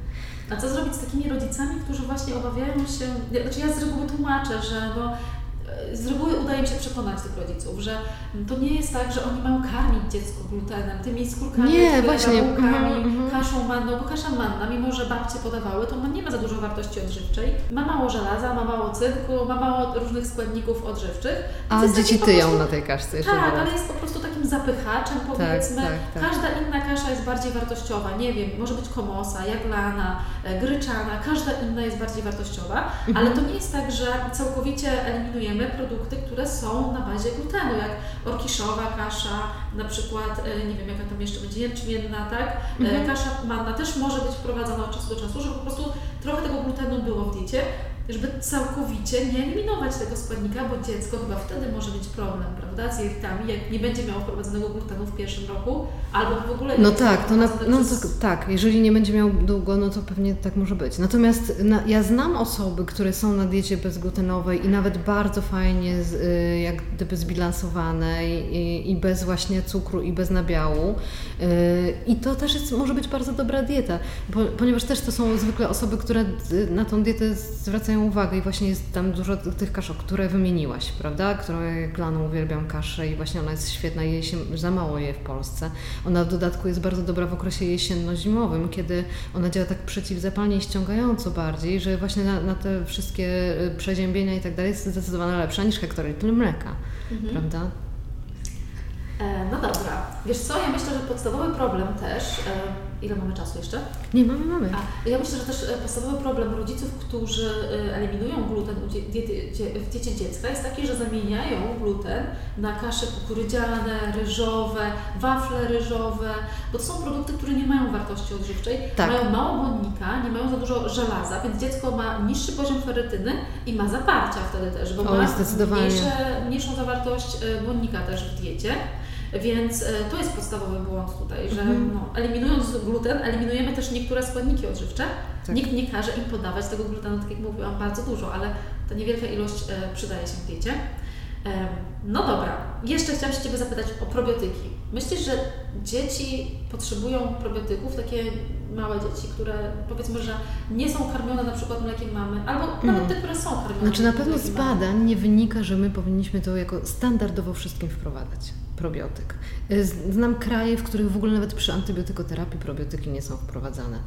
A co zrobić z takimi rodzicami, którzy właśnie obawiają się, znaczy ja z reguły tłumaczę, że no, z reguły udaje mi się przekonać tych rodziców, że to nie jest tak, że oni mają karmić dziecko glutenem, tymi skórkami, nie, właśnie. bułkami, mm-hmm. kaszą manną, bo kasza manna, mimo że babcie podawały, to nie ma za dużo wartości odżywczej. Ma mało żelaza, ma mało cynku, ma mało różnych składników odżywczych. A dzieci tyją prostu, na tej kaszce jeszcze Tak, ale jest po prostu takim zapychaczem, tak, powiedzmy. Tak, tak, tak. Każda inna kasza jest bardziej wartościowa. Nie wiem, może być komosa, jaglana, e, gryczana, każda inna jest bardziej wartościowa, mm-hmm. ale to nie jest tak, że całkowicie eliminujemy produkty, które są na bazie glutenu, jak orkiszowa kasza, na przykład, e, nie wiem jaka tam jeszcze będzie, jęczmienna, tak? E, mhm. Kasza manna też może być wprowadzana od czasu do czasu, żeby po prostu trochę tego glutenu było w diecie, żeby całkowicie nie eliminować tego składnika, bo dziecko chyba wtedy może mieć problem, prawda, z jelitami, jak nie będzie miało wprowadzonego glutenu w pierwszym roku, albo w ogóle nie No tak, to, na, no to tak, jeżeli nie będzie miał długo, no to pewnie tak może być. Natomiast na, ja znam osoby, które są na diecie bezglutenowej i nawet bardzo fajnie, z, y, jak gdyby zbilansowanej i, i, bez właśnie cukru i bez nabiału. Y, I to też jest, może być bardzo dobra dieta, bo, ponieważ też to są zwykle osoby, które na tą dietę zwracają uwagę i właśnie jest tam dużo tych kaszok, które wymieniłaś, prawda? Które jak Laną uwielbiam kaszę i właśnie ona jest świetna i jej się za mało je w Polsce. Ona w dodatku jest bardzo dobra w okresie jesienno-zimowym, kiedy ona działa tak przeciwzapalnie i ściągająco bardziej, że właśnie na, na te wszystkie y, przeziębienia i tak dalej jest zdecydowanie lepsza niż hektolitr mleka, mhm. prawda? E, no dobra. Wiesz co, ja myślę, że podstawowy problem też e, Ile mamy czasu jeszcze? Nie, mamy, mamy. A, ja myślę, że też e, podstawowy problem rodziców, którzy e, eliminują gluten w diecie dziecka jest taki, że zamieniają gluten na kasze kukurydziane, ryżowe, wafle ryżowe, bo to są produkty, które nie mają wartości odżywczej, tak. mają mało błonnika, nie mają za dużo żelaza, więc dziecko ma niższy poziom ferytyny i ma zaparcia wtedy też, bo o, ma mniejsze, mniejszą zawartość e, błonnika też w diecie. Więc e, to jest podstawowy błąd tutaj, że mhm. no, eliminując gluten, eliminujemy też niektóre składniki odżywcze. Tak. Nikt nie każe im podawać tego glutenu, tak jak mówiłam, bardzo dużo, ale ta niewielka ilość e, przydaje się w diecie. No dobra, jeszcze chciałam się Ciebie zapytać o probiotyki. Myślisz, że dzieci potrzebują probiotyków, takie małe dzieci, które powiedzmy, że nie są karmione na przykład mlekiem mamy, albo mm. nawet te, które są karmione Znaczy na pewno z badań nie wynika, że my powinniśmy to jako standardowo wszystkim wprowadzać probiotyk. Y, znam kraje, w których w ogóle nawet przy antybiotykoterapii probiotyki nie są wprowadzane.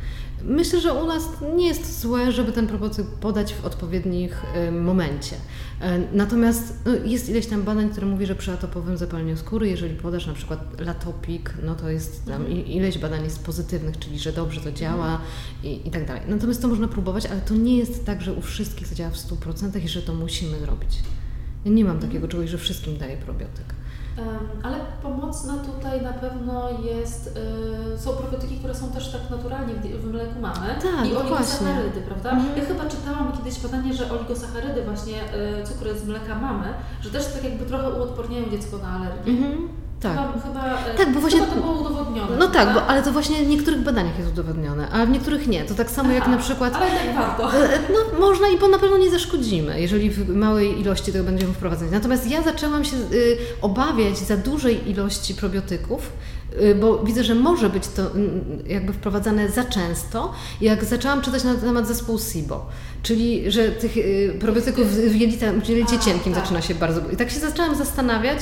Myślę, że u nas nie jest złe, żeby ten probiotyk podać w odpowiednich y, momencie. Y, natomiast no, jest ileś tam badań, które mówi, że przy atopowym zapaleniu skóry, jeżeli podasz na przykład latopik, no to jest tam mhm. ileś badań jest pozytywnych, czyli że dobrze to działa mhm. i, i tak dalej. Natomiast to można próbować, ale to nie jest tak, że u wszystkich to działa w 100% i że to musimy zrobić. Ja nie mam takiego czegoś, że wszystkim daje probiotyk. Ale pomocna tutaj na pewno jest, y, są probiotyki, które są też tak naturalnie w, mleku mamy tak, i oligosacharydy, prawda? Mhm. Ja chyba czytałam kiedyś badanie, że oligosacharydy właśnie, y, cukry z mleka mamy, że też tak jakby trochę uodporniają dziecko na alergię. Mhm. Tak. Chyba, chyba, e, tak, bo właśnie, chyba to było udowodnione. No tak, bo, ale to właśnie w niektórych badaniach jest udowodnione, a w niektórych nie. To tak samo Aha, jak na przykład. Ale tak warto. E, no można i bo na pewno nie zaszkodzimy, jeżeli w małej ilości tego będziemy wprowadzać. Natomiast ja zaczęłam się y, obawiać za dużej ilości probiotyków, y, bo widzę, że może być to jakby wprowadzane za często. Jak zaczęłam czytać na temat zespołu SIBO, czyli że tych y, probiotyków w jelita, w jelicie cienkim tak. zaczyna się bardzo. I tak się zaczęłam zastanawiać,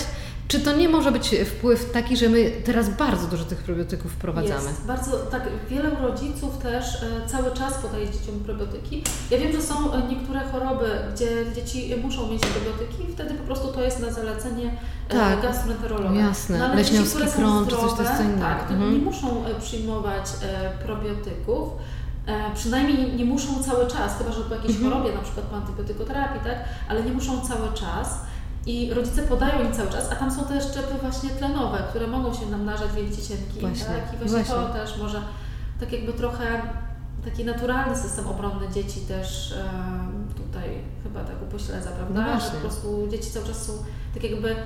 czy to nie może być wpływ taki, że my teraz bardzo dużo tych probiotyków wprowadzamy? Jest. Bardzo, tak, wiele rodziców też e, cały czas podaje dzieciom probiotyki. Ja wiem, że są e, niektóre choroby, gdzie dzieci muszą mieć probiotyki i wtedy po prostu to jest na zalecenie e, tak. gastroenterologa. Jasne, no, leśniowski krąg czy coś to jest co innego. Tak, mhm. nie muszą przyjmować probiotyków. E, przynajmniej nie muszą cały czas, chyba że po jakiejś mhm. chorobie, na przykład po antybiotykoterapii, tak? ale nie muszą cały czas. I rodzice podają im cały czas, a tam są te szczepy właśnie tlenowe, które mogą się namnażać w jelicie cienkim. Właśnie, tak? I właśnie, właśnie, to też może tak jakby trochę taki naturalny system obronny dzieci też tutaj chyba tak upośledza, prawda? No Że po prostu dzieci cały czas są tak jakby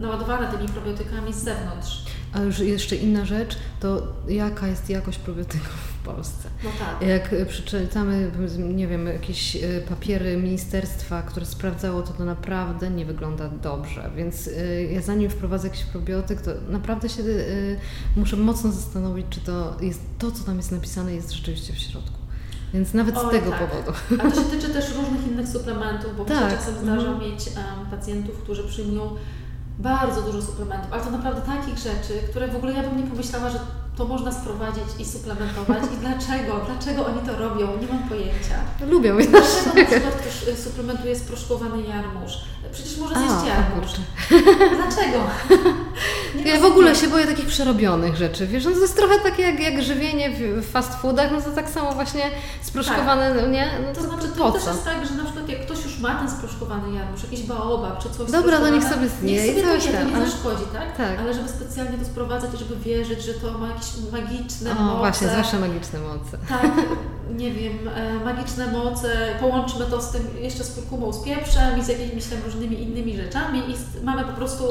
naładowane tymi probiotykami z zewnątrz. A już jeszcze inna rzecz, to jaka jest jakość probiotyków w Polsce? No tak. Jak przeczytamy, nie wiem, jakieś e, papiery ministerstwa, które sprawdzało to, to naprawdę nie wygląda dobrze. Więc e, ja zanim wprowadzę jakiś probiotyk, to naprawdę się e, muszę mocno zastanowić, czy to jest to, co tam jest napisane, jest rzeczywiście w środku. Więc nawet z tego tak. powodu. A to się tyczy też różnych innych suplementów, bo tak. czasem zdarza mm. mieć um, pacjentów, którzy przyjmują bardzo dużo suplementów, ale to naprawdę takich rzeczy, które w ogóle ja bym nie pomyślała, że to można sprowadzić i suplementować. I dlaczego? Dlaczego oni to robią? Nie mam pojęcia. Lubią. Dlaczego na przykład ktoś y, suplementuje sproszkowany jarmuż? Przecież może zjeść A, jarmuż. Dlaczego? Ja w ogóle się boję takich przerobionych rzeczy. Wiesz, no to jest trochę takie jak, jak żywienie w fast foodach, no to tak samo właśnie sproszkowane, tak. nie? No to, to znaczy, to też jest tak, że na przykład jak ktoś już ma ten sproszkowany jarmuż, jakiś baobab czy coś Dobra, no niech sobie zje i coś tam. To nie zaszkodzi, tak? tak? Ale żeby specjalnie to sprowadzać, żeby wierzyć, że to ma jakieś magiczne o, moce. właśnie, zawsze magiczne moce. Tak. nie wiem, e, magiczne moce, połączmy to z tym jeszcze z kurkumą, z pieprzem i z jakimiś tam różnymi innymi rzeczami i mamy po prostu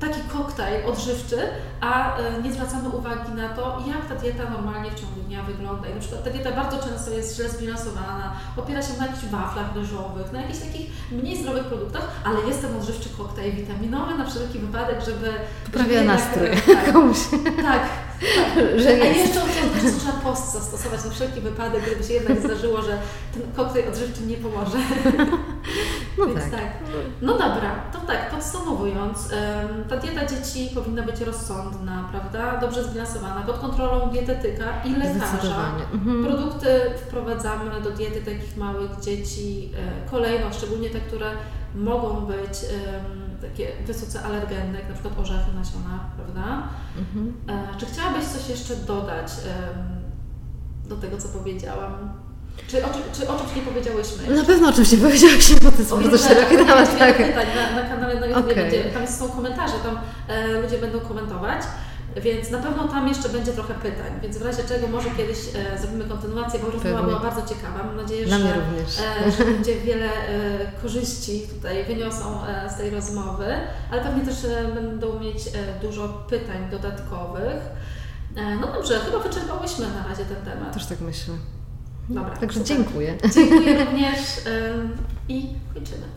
taki koktajl odżywczy, a e, nie zwracamy uwagi na to, jak ta dieta normalnie w ciągu dnia wygląda. I na przykład ta dieta bardzo często jest źle zbilansowana, opiera się na jakichś waflach ryżowych, na jakichś takich mniej zdrowych produktach, ale jest ten odżywczy koktajl witaminowy na wszelki wypadek, żeby... Poprawia nastrój tak, komuś. Tak, tak. Że A jeszcze, jeszcze trzeba post zastosować na wszelki wypadek, gdyby się jednak zdarzyło, że ten koktajl odżywczy nie pomoże. No Więc tak. tak. No dobra, to tak, podsumowując, ta dieta dzieci powinna być rozsądna, prawda? Dobrze zbilansowana, pod kontrolą dietetyka i lekarza. Mhm. Produkty wprowadzamy do diety takich małych dzieci e, kolejno, szczególnie te, które mogą być takie wysoce alergenne, jak na przykład orzechy, nasiona, prawda? Mhm. E, czy chciałabyś coś jeszcze dodać do tego, co powiedziałam? Czy o, czy o czymś nie powiedziałyśmy? Na pewno o czymś nie powiedziałyśmy, bo to jest bardzo szeroki temat. Tak. Pytań na, na kanale na YouTube okay. będzie, tam są komentarze, tam e, ludzie będą komentować. Więc na pewno tam jeszcze będzie trochę pytań, więc w razie czego może kiedyś e, zrobimy kontynuację, bo rozmowa była bardzo ciekawa. Mam nadzieję, że, e, że będzie wiele e, korzyści tutaj wyniosą e, z tej rozmowy, ale pewnie też e, będą mieć e, dużo pytań dodatkowych. no dobrze, chyba wyczerpałyśmy na razie ten temat. Też tak myślę. Dobra. Także super. dziękuję. Dziękuję również i kończymy.